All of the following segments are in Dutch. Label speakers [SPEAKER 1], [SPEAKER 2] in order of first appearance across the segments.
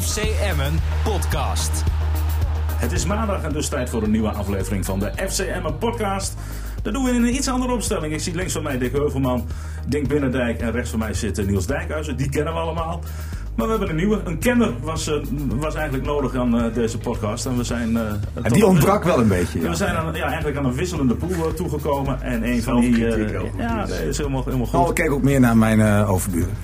[SPEAKER 1] FC Emmen podcast.
[SPEAKER 2] Het is maandag en dus tijd voor een nieuwe aflevering van de FC Emmen podcast. Dat doen we in een iets andere opstelling. Ik zie links van mij Dick Heuvelman, Dink Binnendijk en rechts van mij zit Niels Dijkhuizen. Die kennen we allemaal. Maar we hebben een nieuwe. Een kenner was, uh, was eigenlijk nodig aan uh, deze podcast. En we zijn, uh,
[SPEAKER 3] en die ontbrak wel een beetje.
[SPEAKER 2] Ja. We zijn aan, ja, eigenlijk aan een wisselende pool toegekomen. En een van die. ja, dat is helemaal, helemaal goed.
[SPEAKER 3] Oh, ik keek ook meer naar mijn overburen.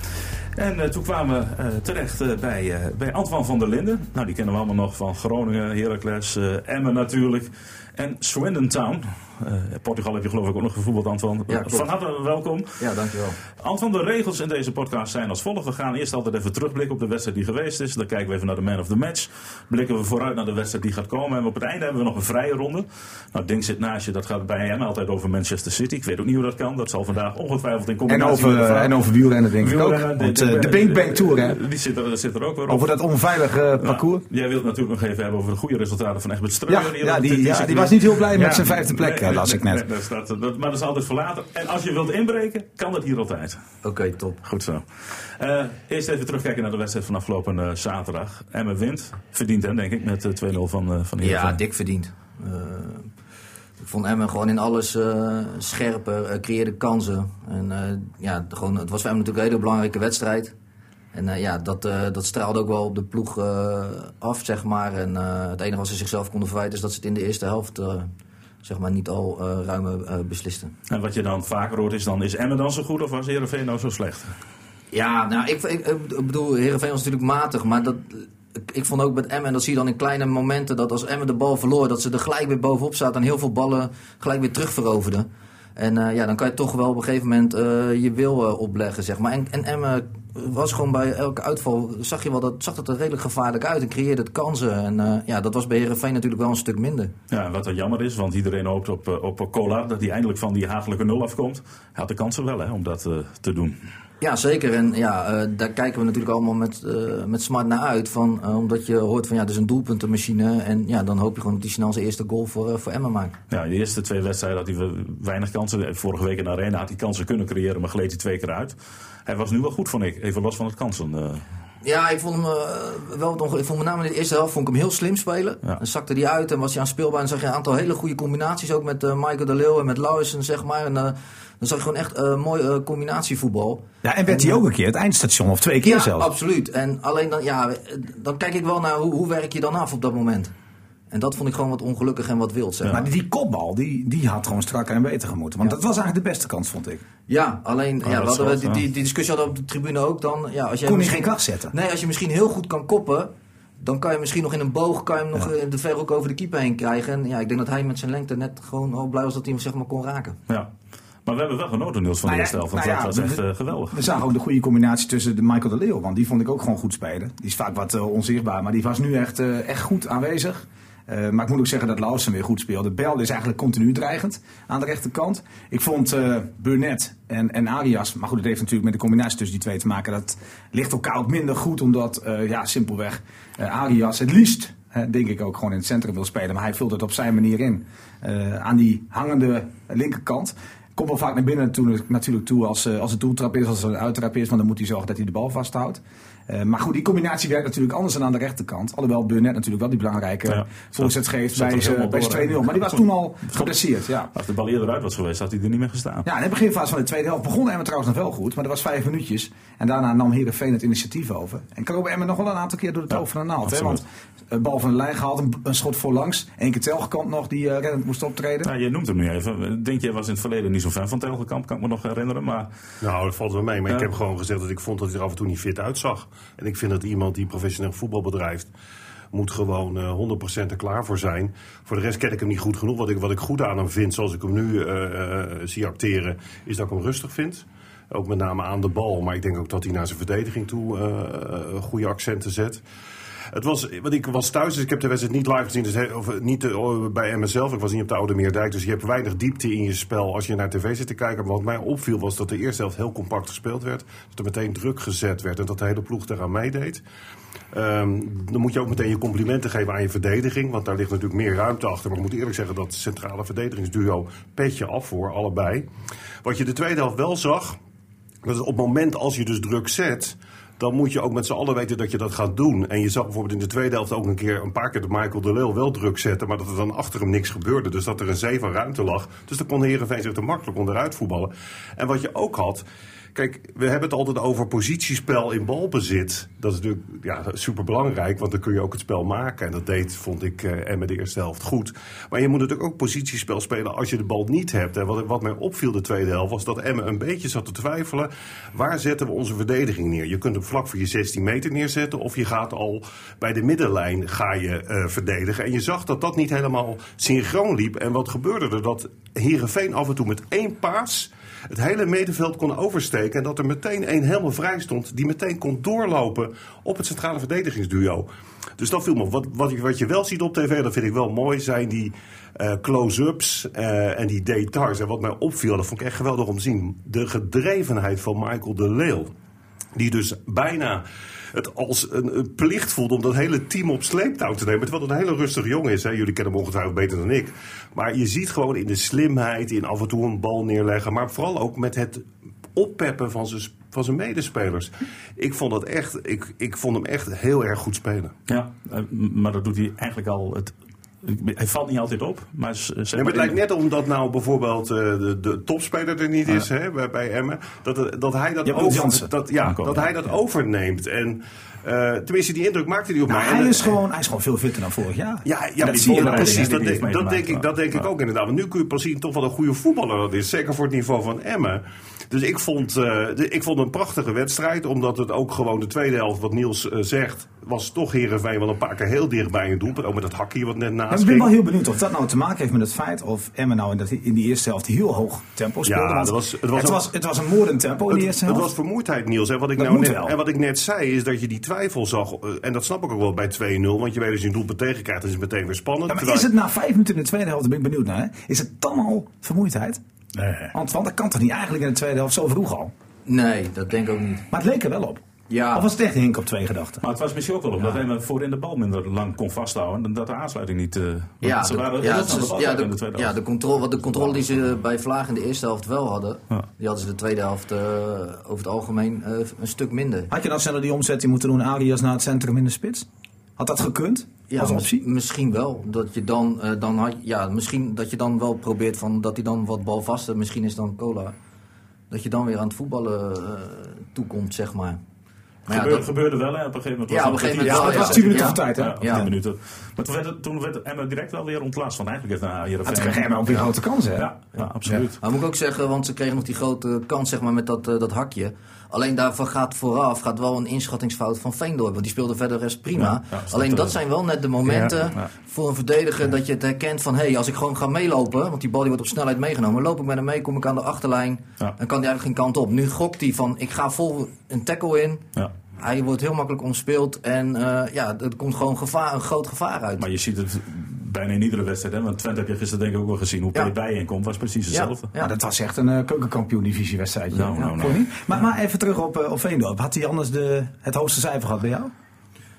[SPEAKER 2] En uh, toen kwamen we uh, terecht uh, bij, bij Antoine van der Linden. Nou, die kennen we allemaal nog van Groningen, Heracles, Emmen natuurlijk. En Swindon Town. Uh, Portugal heb je geloof ik ook nog gevoetbald, Anton.
[SPEAKER 4] Ja,
[SPEAKER 2] Van harte welkom.
[SPEAKER 4] Ja, dankjewel.
[SPEAKER 2] Anton, de regels in deze podcast zijn als volgt. We gaan eerst altijd even terugblikken op de wedstrijd die geweest is. Dan kijken we even naar de man of the match. Blikken we vooruit naar de wedstrijd die gaat komen. En op het einde hebben we nog een vrije ronde. Nou, Ding zit naast je. Dat gaat bij hem altijd over Manchester City. Ik weet ook niet hoe dat kan. Dat zal vandaag ongetwijfeld in combinatie
[SPEAKER 3] En over, en over wielrennen denk ik ook. Want, de, de Bing Bang Tour, hè?
[SPEAKER 2] Die zit er, zit er ook weer op.
[SPEAKER 3] Over dat onveilige parcours.
[SPEAKER 2] Nou, jij wilt natuurlijk nog even hebben over de goede resultaten van Egbert Streuer.
[SPEAKER 3] Ja, ja, die, ja, die was niet heel blij met zijn vijfde plek, las ik net.
[SPEAKER 2] Nee, dat, dat, maar dat is altijd verlaten. En als je wilt inbreken, kan dat hier altijd.
[SPEAKER 4] Oké, okay, top.
[SPEAKER 2] Goed zo. Uh, eerst even terugkijken naar de wedstrijd van afgelopen uh, zaterdag. Emmen wint. Verdient hè, denk ik, met uh, 2-0 van, uh, van
[SPEAKER 4] Ja, dik verdiend. ik vond Emmen gewoon in alles scherper, creëerde kansen. En ja, gewoon, het was voor Emmen natuurlijk een hele belangrijke wedstrijd. En ja, dat, dat straalde ook wel op de ploeg af, zeg maar. En het enige wat ze zichzelf konden verwijten is dat ze het in de eerste helft zeg maar, niet al uh, ruime uh, beslisten.
[SPEAKER 2] En wat je dan vaker hoort is dan, is Emmen dan zo goed of was Heerenveen nou zo slecht?
[SPEAKER 4] Ja, nou, ik, ik, ik bedoel, Heerenveen was natuurlijk matig, maar dat, ik, ik vond ook met Emmen, en dat zie je dan in kleine momenten, dat als Emmen de bal verloor, dat ze er gelijk weer bovenop zaten en heel veel ballen gelijk weer terugveroverden. En uh, ja, dan kan je toch wel op een gegeven moment uh, je wil uh, opleggen, zeg maar. En, en Emmen was gewoon bij elke uitval, zag je wel, dat zag het er redelijk gevaarlijk uit en creëerde het kansen. En ja, dat was bij Heerenveen natuurlijk wel een stuk minder.
[SPEAKER 2] Ja, wat er jammer is, want iedereen hoopt op, op Cola, dat hij eindelijk van die hagelijke nul afkomt. Hij had de kansen wel, hè, om dat te doen.
[SPEAKER 4] Ja, zeker. En ja, uh, daar kijken we natuurlijk allemaal met, uh, met smart naar uit. Van, uh, omdat je hoort van ja, het is een doelpuntenmachine. En ja, dan hoop je gewoon dat hij snel zijn eerste goal voor, voor Emma maakt.
[SPEAKER 2] Ja, de eerste twee wedstrijden had hij weinig kansen. Vorige week in de Arena had hij kansen kunnen creëren, maar gleed hij twee keer uit. Hij was nu wel goed, vond ik. Even los van het kansen.
[SPEAKER 4] Ja, ik vond hem uh, wel Ik vond met name in de eerste helft vond ik hem heel slim spelen. Ja. Dan zakte hij uit en was hij aan speelbaar. En zag je een aantal hele goede combinaties. Ook met uh, Michael de Leeuw en met Lauwersen, zeg maar. En, uh, dan zag je gewoon echt uh, mooi combinatievoetbal.
[SPEAKER 3] Ja, en werd hij ook een keer het eindstation, of twee keer
[SPEAKER 4] ja,
[SPEAKER 3] zelfs.
[SPEAKER 4] absoluut. En alleen dan, ja, dan kijk ik wel naar hoe, hoe werk je dan af op dat moment. En dat vond ik gewoon wat ongelukkig en wat wild. Zeg
[SPEAKER 3] maar. maar die kopbal, die, die had gewoon strakker en beter gemoeten. Want ja. dat was eigenlijk de beste kans, vond ik.
[SPEAKER 4] Ja, alleen oh, ja, we hadden we die, die, die, discussie hadden op de tribune ook dan. Ja, als je
[SPEAKER 3] Kon je geen kracht zetten?
[SPEAKER 4] Nee, als je misschien heel goed kan koppen, dan kan je misschien nog in een boog kan je hem nog ja. de verhoek over de keeper heen krijgen. En ja, ik denk dat hij met zijn lengte net gewoon al blij was dat hij hem zeg maar kon raken.
[SPEAKER 2] Ja. Maar we hebben wel genoten, Niels, van de eerste helft. Want dat was echt uh, geweldig.
[SPEAKER 3] We zagen ook de goede combinatie tussen de Michael de Leeuw. Want die vond ik ook gewoon goed spelen. Die is vaak wat uh, onzichtbaar, maar die was nu echt, uh, echt goed aanwezig. Uh, maar ik moet ook zeggen dat Lawson weer goed speelde. Bel is eigenlijk continu dreigend aan de rechterkant. Ik vond uh, Burnett en, en Arias, maar goed, het heeft natuurlijk met de combinatie tussen die twee te maken. Dat ligt elkaar ook minder goed, omdat uh, ja, simpelweg Arias het liefst, denk ik, ook gewoon in het centrum wil spelen. Maar hij vult het op zijn manier in. aan die hangende linkerkant komt wel vaak naar binnen toe, natuurlijk toe als, als het doeltrap is, als het een uittrap is. Want dan moet hij zorgen dat hij de bal vasthoudt. Uh, maar goed, die combinatie werkt natuurlijk anders dan aan de rechterkant. Alhoewel Burnett natuurlijk wel die belangrijke ja, voorzet geeft bij, bij 2-0. Maar die was toen al geblesseerd. Ja.
[SPEAKER 2] Als de bal eerder uit was geweest, had hij er niet meer gestaan.
[SPEAKER 3] Ja, in het beginfase van de tweede helft begon Emmen trouwens nog wel goed. Maar dat was vijf minuutjes. En daarna nam Heerenveen het initiatief over. En kroop Emmen nog wel een aantal keer door de toog van de naald. Hè? Want een bal van de lijn gehaald, een, een schot voorlangs. Eén keer Telgekamp nog die uh, reddend moest optreden.
[SPEAKER 2] Ja, je noemt hem nu even. Denk je was in het verleden niet zo fan van Telgekamp, kan ik me nog herinneren. Maar...
[SPEAKER 5] Nou, dat valt wel mee. Maar ik heb gewoon gezegd dat ik vond dat hij er af en toe niet fit uitzag. En ik vind dat iemand die professioneel voetbal bedrijft moet gewoon uh, 100% er klaar voor zijn. Voor de rest ken ik hem niet goed genoeg. Wat ik, wat ik goed aan hem vind, zoals ik hem nu uh, uh, zie acteren, is dat ik hem rustig vind. Ook met name aan de bal. Maar ik denk ook dat hij naar zijn verdediging toe goede accenten zet. Het was, want ik was thuis, dus ik heb de wedstrijd niet live gezien. Dus of niet uh, bij mezelf. Ik was niet op de Oude Meerdijk. Dus je hebt weinig diepte in je spel als je naar tv zit te kijken. Maar wat mij opviel was dat de eerste helft heel compact gespeeld werd. Dat er meteen druk gezet werd en dat de hele ploeg eraan meedeed. Um, dan moet je ook meteen je complimenten geven aan je verdediging. Want daar ligt natuurlijk meer ruimte achter. Maar ik moet eerlijk zeggen dat centrale verdedigingsduo petje af voor, allebei. Wat je de tweede helft wel zag. Dat op het moment als je dus druk zet dan moet je ook met z'n allen weten dat je dat gaat doen. En je zag bijvoorbeeld in de tweede helft ook een keer een paar keer de Michael de Leeuw wel druk zetten, maar dat er dan achter hem niks gebeurde. Dus dat er een zee van ruimte lag. Dus dan kon Heerenveen zich er makkelijk onderuit voetballen. En wat je ook had, Kijk, we hebben het altijd over positiespel in balbezit. Dat is natuurlijk ja, super belangrijk, want dan kun je ook het spel maken. En dat deed, vond ik, Emmen de eerste helft goed. Maar je moet natuurlijk ook positiespel spelen als je de bal niet hebt. En wat, wat mij opviel de tweede helft was dat Emmen een beetje zat te twijfelen. Waar zetten we onze verdediging neer? Je kunt hem vlak voor je 16 meter neerzetten. Of je gaat al bij de middenlijn ga je, eh, verdedigen. En je zag dat dat niet helemaal synchroon liep. En wat gebeurde er? Dat Heerenveen af en toe met één paas het hele middenveld kon oversteken. En dat er meteen één helemaal vrij stond. Die meteen kon doorlopen op het centrale verdedigingsduo. Dus dat viel me. Wat, wat, je, wat je wel ziet op tv, dat vind ik wel mooi, zijn die eh, close-ups eh, en die details. En wat mij opviel, dat vond ik echt geweldig om te zien. De gedrevenheid van Michael de Leeuw. Die dus bijna het als een, plicht voelt om dat hele team op sleeptouw te nemen. Terwijl het een hele rustige jongen is. Jullie kennen hem ongetwijfeld beter dan ik. Maar je ziet gewoon in de slimheid, in af en toe een bal neerleggen. Maar vooral ook met het oppeppen van zijn, van zijn medespelers. Ik vond, dat echt, ik, ik vond hem echt heel erg goed spelen.
[SPEAKER 2] Ja, eh, maar dat doet hij eigenlijk al het hij valt niet altijd op. Maar,
[SPEAKER 5] het lijkt net omdat nou bijvoorbeeld uh, de, de, topspeler er niet is hè, bij, bij Emmen. Dat, dat hij dat, over, dat, ja, dat, hij dat overneemt. En uh, tenminste, die indruk maakte hij op
[SPEAKER 3] nou,
[SPEAKER 5] mij.
[SPEAKER 3] Hij is, gewoon, hij is gewoon veel fitter dan vorig jaar.
[SPEAKER 5] Ja, ja dat zie je precies. Dat, denk, dat denk, ik, dat denk ik ook inderdaad. Want nu kun je pas zien toch wel een goede voetballer dat is. Zeker voor het niveau van Emmen. Dus ik vond, uh, de, ik vond een prachtige wedstrijd. Omdat het ook gewoon de tweede helft, wat Niels uh, zegt, was toch Heerenveen wel een paar keer heel dicht bij een doelpunt. Ook met dat hakje wat net naast
[SPEAKER 3] Ik ben wel heel benieuwd of dat nou te maken heeft met het feit of Emmen nou in, dat, in die eerste helft heel hoog tempo speelde.
[SPEAKER 5] Ja, dat was, het, was,
[SPEAKER 3] het, was, het was een moordend tempo in die eerste helft.
[SPEAKER 5] Het was vermoeidheid, Niels. En wat, ik nou net, en wat ik net zei is dat je die twijfel zag. En dat snap ik ook wel bij 2-0. Want je weet als je een doelpunt tegenkrijgt, dan is het meteen weer spannend.
[SPEAKER 3] Ja, maar is het na vijf minuten in de tweede helft, daar ben ik benieuwd naar. Hè? Is het dan al vermoeidheid?
[SPEAKER 2] Nee.
[SPEAKER 3] Want, want dat kan toch niet eigenlijk in de tweede helft zo vroeg al?
[SPEAKER 4] Nee, dat denk ik ook niet.
[SPEAKER 3] Maar het leek er wel op.
[SPEAKER 4] Ja.
[SPEAKER 3] Of was het echt hink op twee gedachten?
[SPEAKER 2] Maar het was misschien ook wel omdat hij voorin de bal minder lang kon vasthouden. En dat de aansluiting niet... Uh,
[SPEAKER 4] ja,
[SPEAKER 2] ze
[SPEAKER 4] de,
[SPEAKER 2] waren
[SPEAKER 4] ja,
[SPEAKER 2] de
[SPEAKER 4] ja, de,
[SPEAKER 2] in de tweede
[SPEAKER 4] ja,
[SPEAKER 2] helft.
[SPEAKER 4] de controle, wat de controle die ze bij Vlaag in de eerste helft wel hadden,
[SPEAKER 2] Ja.
[SPEAKER 4] die hadden ze de tweede helft eh, over het algemeen eh, een stuk minder.
[SPEAKER 3] Had je dan sneller die omzetting moeten doen, Arias naar het centrum in de spits? Had dat gekund?
[SPEAKER 4] Ja,
[SPEAKER 3] als
[SPEAKER 4] mis-
[SPEAKER 3] optie?
[SPEAKER 4] misschien wel. Dat je dan, eh, dan had, ja, misschien dat je dan wel probeert van dat hij dan wat balvaster, misschien is dan cola. Dat je dan weer aan het voetballen eh, toekomt, zeg maar. Maar ja,
[SPEAKER 2] gebeurde,
[SPEAKER 4] dat,
[SPEAKER 2] gebeurde wel, hè? Op een gegeven moment.
[SPEAKER 4] Ja,
[SPEAKER 2] was
[SPEAKER 4] op een
[SPEAKER 2] het
[SPEAKER 4] gegeven moment
[SPEAKER 3] Ja, het was
[SPEAKER 4] ja.
[SPEAKER 3] 10 minuten voor tijd, hè?
[SPEAKER 2] Ja, op
[SPEAKER 4] Ja.
[SPEAKER 2] 10 minuten. Maar toen werd, toen werd Emma direct wel weer ontlast. Want eigenlijk heeft een
[SPEAKER 3] Ja, toen kreeg hij ook weer grote kansen, hè?
[SPEAKER 2] Ja, ja, absoluut.
[SPEAKER 4] Maar moet ik ook zeggen, want ze kregen nog die grote kans zeg maar, met dat, eh, dat hakje. Alleen daarvan gaat vooraf gaat wel een inschattingsfout van Veendorp. Want die speelde verder rest prima.
[SPEAKER 2] Ja,
[SPEAKER 4] Alleen dat zijn wel net de momenten voor een verdediger dat je het herkent van... hé, hey, als ik gewoon ga meelopen, want die bal die wordt op snelheid meegenomen... loop ik met hem mee, kom ik aan de achterlijn, dan kan hij eigenlijk geen kant op. Nu gokt hij van, ik ga vol een tackle in...
[SPEAKER 2] Ja.
[SPEAKER 4] Hij wordt heel makkelijk omspeeld en eh, ja, er komt gewoon gevaar, een groot gevaar uit.
[SPEAKER 2] Maar je ziet het bijna in iedere wedstrijd. Hè? Want Twente heb je gisteren denk ik ook wel gezien. Hoe
[SPEAKER 4] Ja.
[SPEAKER 2] Bij komt was precies hetzelfde.
[SPEAKER 4] ja.
[SPEAKER 3] Ja, dat was echt een uh, keukenkampioen-divisiewedstrijd.
[SPEAKER 2] Nou, nou, nou.
[SPEAKER 3] Maar, maar even terug op, eh, op Veendorp. Had hij anders de, het hoogste cijfer gehad bij jou?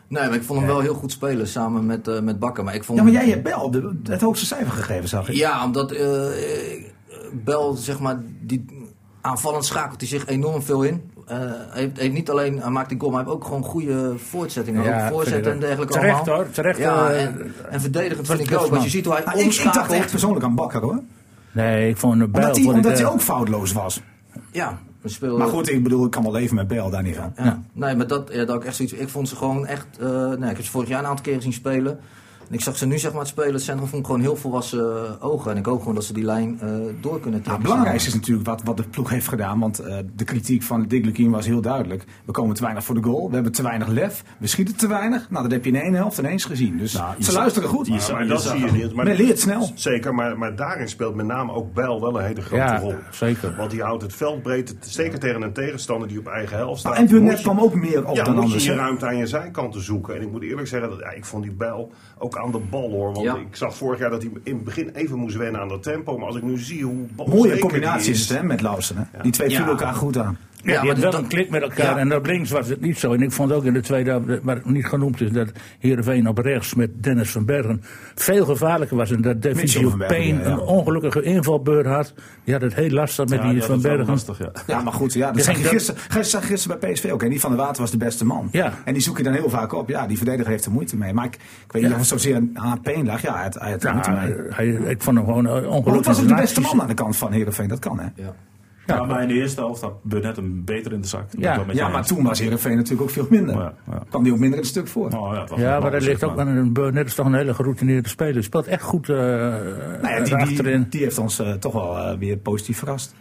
[SPEAKER 4] Nee, maar ik vond hem wel heel goed spelen samen met, eh, met Bakker. Maar ik vond
[SPEAKER 3] Ja, maar jij hebt Bel de, het hoogste cijfer gegeven, zag ik.
[SPEAKER 4] Ja, omdat eh, Bel, zeg maar, die aanvallend schakelt hij zich enorm veel in. Eh, heeft, heeft niet alleen, hij maakt die goal, maar hij heeft ook gewoon goede voortzettingen.
[SPEAKER 6] Ja,
[SPEAKER 4] ook voorzetten en dergelijke
[SPEAKER 6] Terecht
[SPEAKER 4] allemaal.
[SPEAKER 6] hoor, terecht.
[SPEAKER 4] Ja,
[SPEAKER 6] eh,
[SPEAKER 4] en, en verdedigend
[SPEAKER 6] was
[SPEAKER 4] vind ik ook. Als je ziet hoe hij
[SPEAKER 3] ik, ik dacht echt persoonlijk aan Bakker, hoor.
[SPEAKER 6] nee, ik vond een Bijl.
[SPEAKER 3] Omdat hij,
[SPEAKER 6] eh,
[SPEAKER 3] ook foutloos was.
[SPEAKER 4] Ja, we speelden...
[SPEAKER 3] Maar goed, ik bedoel, ik kan wel leven met Bel, daar niet van.
[SPEAKER 4] Ja. Nee, maar dat, ja, dat ook echt zoiets. Ik vond ze gewoon echt. eh, nee, ik heb ze vorig jaar een aantal keren zien spelen. En ik zag ze nu zeg maar het spelen. Het centrum vond ik gewoon heel volwassen eh, ogen. En ik hoop gewoon dat ze die lijn eh, door kunnen
[SPEAKER 3] Nou,
[SPEAKER 4] trekken.
[SPEAKER 3] het belangrijkste is natuurlijk wat, wat de ploeg heeft gedaan. Want eh, de kritiek van Dick Lukien was heel duidelijk. We komen te weinig voor de goal. We hebben te weinig lef. We schieten te weinig. Nou, dat heb je in één helft ineens gezien. Dus
[SPEAKER 2] Nou,
[SPEAKER 3] ze luisteren goed.
[SPEAKER 2] je
[SPEAKER 5] Maar, dat
[SPEAKER 2] zag
[SPEAKER 5] zie je niet. Maar
[SPEAKER 3] Men leert snel.
[SPEAKER 5] Zeker, maar, maar daarin speelt met name ook Bijl wel een hele grote
[SPEAKER 6] Ja,
[SPEAKER 5] rol.
[SPEAKER 6] zeker.
[SPEAKER 5] Want die houdt het veld breed, zeker tegen een tegenstander die op eigen helft staat.
[SPEAKER 3] Nou, en
[SPEAKER 5] moet je-
[SPEAKER 3] kwam ook meer op
[SPEAKER 5] ja,
[SPEAKER 3] dan anders.
[SPEAKER 5] je je ruimte aan je zijkanten zoeken. En ik moet eerlijk zeggen, dat, ja, ik vond die Bijl ook aan de bal hoor. Want
[SPEAKER 4] Ja.
[SPEAKER 5] ik zag vorig jaar dat hij in het begin even moest wennen aan dat tempo. Maar als ik nu zie hoe
[SPEAKER 3] Mooie
[SPEAKER 5] balzeker die
[SPEAKER 3] combinatie is
[SPEAKER 5] is,
[SPEAKER 3] het hè, met Lausen. Hè? Die twee
[SPEAKER 4] Ja.
[SPEAKER 3] vielen elkaar goed aan.
[SPEAKER 6] Ja,
[SPEAKER 4] Ja,
[SPEAKER 6] die
[SPEAKER 4] maar
[SPEAKER 6] had wel
[SPEAKER 4] dat-
[SPEAKER 6] een klik met elkaar.
[SPEAKER 4] Ja.
[SPEAKER 6] En op links was het niet zo. En ik vond ook in de tweede helft, waar het niet genoemd is, dat Heerenveen op rechts met Dennis van Bergen veel gevaarlijker was. En dat Payne
[SPEAKER 3] ja, ja.
[SPEAKER 6] een ongelukkige invalbeurt had. Die had het heel lastig met
[SPEAKER 2] Ja,
[SPEAKER 6] die van Bergen.
[SPEAKER 2] lastig, ja.
[SPEAKER 3] Ja, maar goed, ja, dat
[SPEAKER 6] Je
[SPEAKER 3] zag je gisteren, je zag gisteren bij PSV ook. En die van der Water was de beste man.
[SPEAKER 6] Ja.
[SPEAKER 3] En die zoek je dan heel vaak op. Ja, die verdediger heeft er moeite mee. Maar ik, ik weet niet of het zozeer aan Peen lag. Ja, hij had, hij had er moeite mee.
[SPEAKER 6] hij, ik vond hem gewoon eh,
[SPEAKER 3] Maar
[SPEAKER 6] ongelukkig.
[SPEAKER 3] het was ook de beste man aan de kant van Heerenveen. Dat kan, hè?
[SPEAKER 4] Ja.
[SPEAKER 2] Ja, maar in de eerste helft had Burnett hem beter in de zak.
[SPEAKER 6] Ja.
[SPEAKER 3] Ja, maar toen was Heerenveen natuurlijk ook veel minder.
[SPEAKER 2] Ja, ja.
[SPEAKER 3] Kwam die ook minder in het stuk voor.
[SPEAKER 2] Oh, ja, het was
[SPEAKER 6] Ja,
[SPEAKER 2] een
[SPEAKER 6] maar dat ligt ook aan een Burnett is toch een hele geroutineerde speler. Hij speelt echt goed
[SPEAKER 3] Nou ja, die,
[SPEAKER 6] achterin.
[SPEAKER 3] die, die heeft ons eh, toch wel eh, weer positief verrast.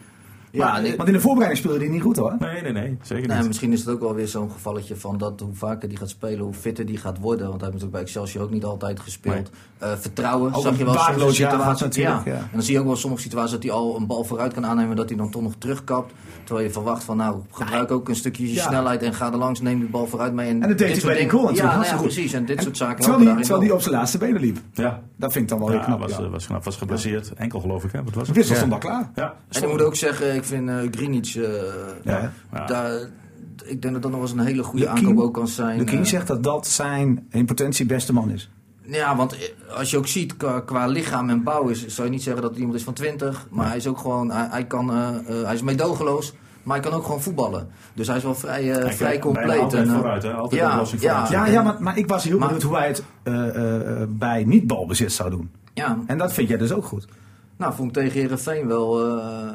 [SPEAKER 4] Ja,
[SPEAKER 3] maar,
[SPEAKER 4] nee.
[SPEAKER 3] want in de voorbereiding speelde hij niet goed hoor.
[SPEAKER 2] Nee, nee, nee. Zeker
[SPEAKER 4] Nee,
[SPEAKER 2] niet.
[SPEAKER 4] misschien is het ook wel weer zo'n gevalletje van dat hoe vaker die gaat spelen, hoe fitter die gaat worden. Want hij heeft natuurlijk bij Excelsior ook niet altijd gespeeld. Eh, vertrouwen
[SPEAKER 3] Ook
[SPEAKER 4] zag je wel situaties.
[SPEAKER 3] natuurlijk, ja.
[SPEAKER 4] En dan zie je ook wel sommige situaties dat hij al een bal vooruit kan aannemen, dat hij dan toch nog terugkapt. Terwijl je verwacht van nou, gebruik ook een stukje je
[SPEAKER 3] Ja.
[SPEAKER 4] snelheid en ga er langs, neem die bal vooruit mee.
[SPEAKER 3] En dat deed hij bij die goal natuurlijk
[SPEAKER 4] Ja, nou precies. En dit
[SPEAKER 3] En
[SPEAKER 4] soort zaken
[SPEAKER 3] Terwijl
[SPEAKER 4] wel.
[SPEAKER 3] op zijn laatste benen liep.
[SPEAKER 2] Ja.
[SPEAKER 3] Dat vind ik dan wel heel
[SPEAKER 2] Ja,
[SPEAKER 3] knap.
[SPEAKER 2] was,
[SPEAKER 3] ja.
[SPEAKER 2] eh, was knap. Was geblesseerd. Enkel geloof ik, hè? Wat was het?
[SPEAKER 3] wissel stond al klaar.
[SPEAKER 2] Ja.
[SPEAKER 4] En ik moet ook zeggen, ik vind uh, eh,
[SPEAKER 3] Ja.
[SPEAKER 2] Ja.
[SPEAKER 4] daar, ik denk dat dat nog wel eens een hele goede aankoop ook kan zijn.
[SPEAKER 3] Lukien
[SPEAKER 4] eh.
[SPEAKER 3] zegt dat dat zijn in potentie beste man is.
[SPEAKER 4] Ja, want eh, als je ook ziet qua, qua lichaam en bouw is, zou je niet zeggen dat het iemand is van 20. Maar hij is ook gewoon, hij, hij kan, eh, eh, hij is meedogenloos, maar hij kan ook gewoon voetballen. Dus hij is wel vrij, eh,
[SPEAKER 2] Hij
[SPEAKER 4] vrij compleet.
[SPEAKER 2] altijd
[SPEAKER 4] En, eh,
[SPEAKER 2] vooruit, hè? Altijd
[SPEAKER 4] ja,
[SPEAKER 2] oplossing
[SPEAKER 4] ja,
[SPEAKER 2] vooruit.
[SPEAKER 3] Ja, maar, maar ik was heel
[SPEAKER 4] Maar-
[SPEAKER 3] benieuwd hoe hij het eh, eh, eh, bij niet-balbezit zou doen.
[SPEAKER 4] ja,
[SPEAKER 3] En dat vind jij dus ook goed.
[SPEAKER 4] nou vond ik tegen Herenveen wel, eh, eh,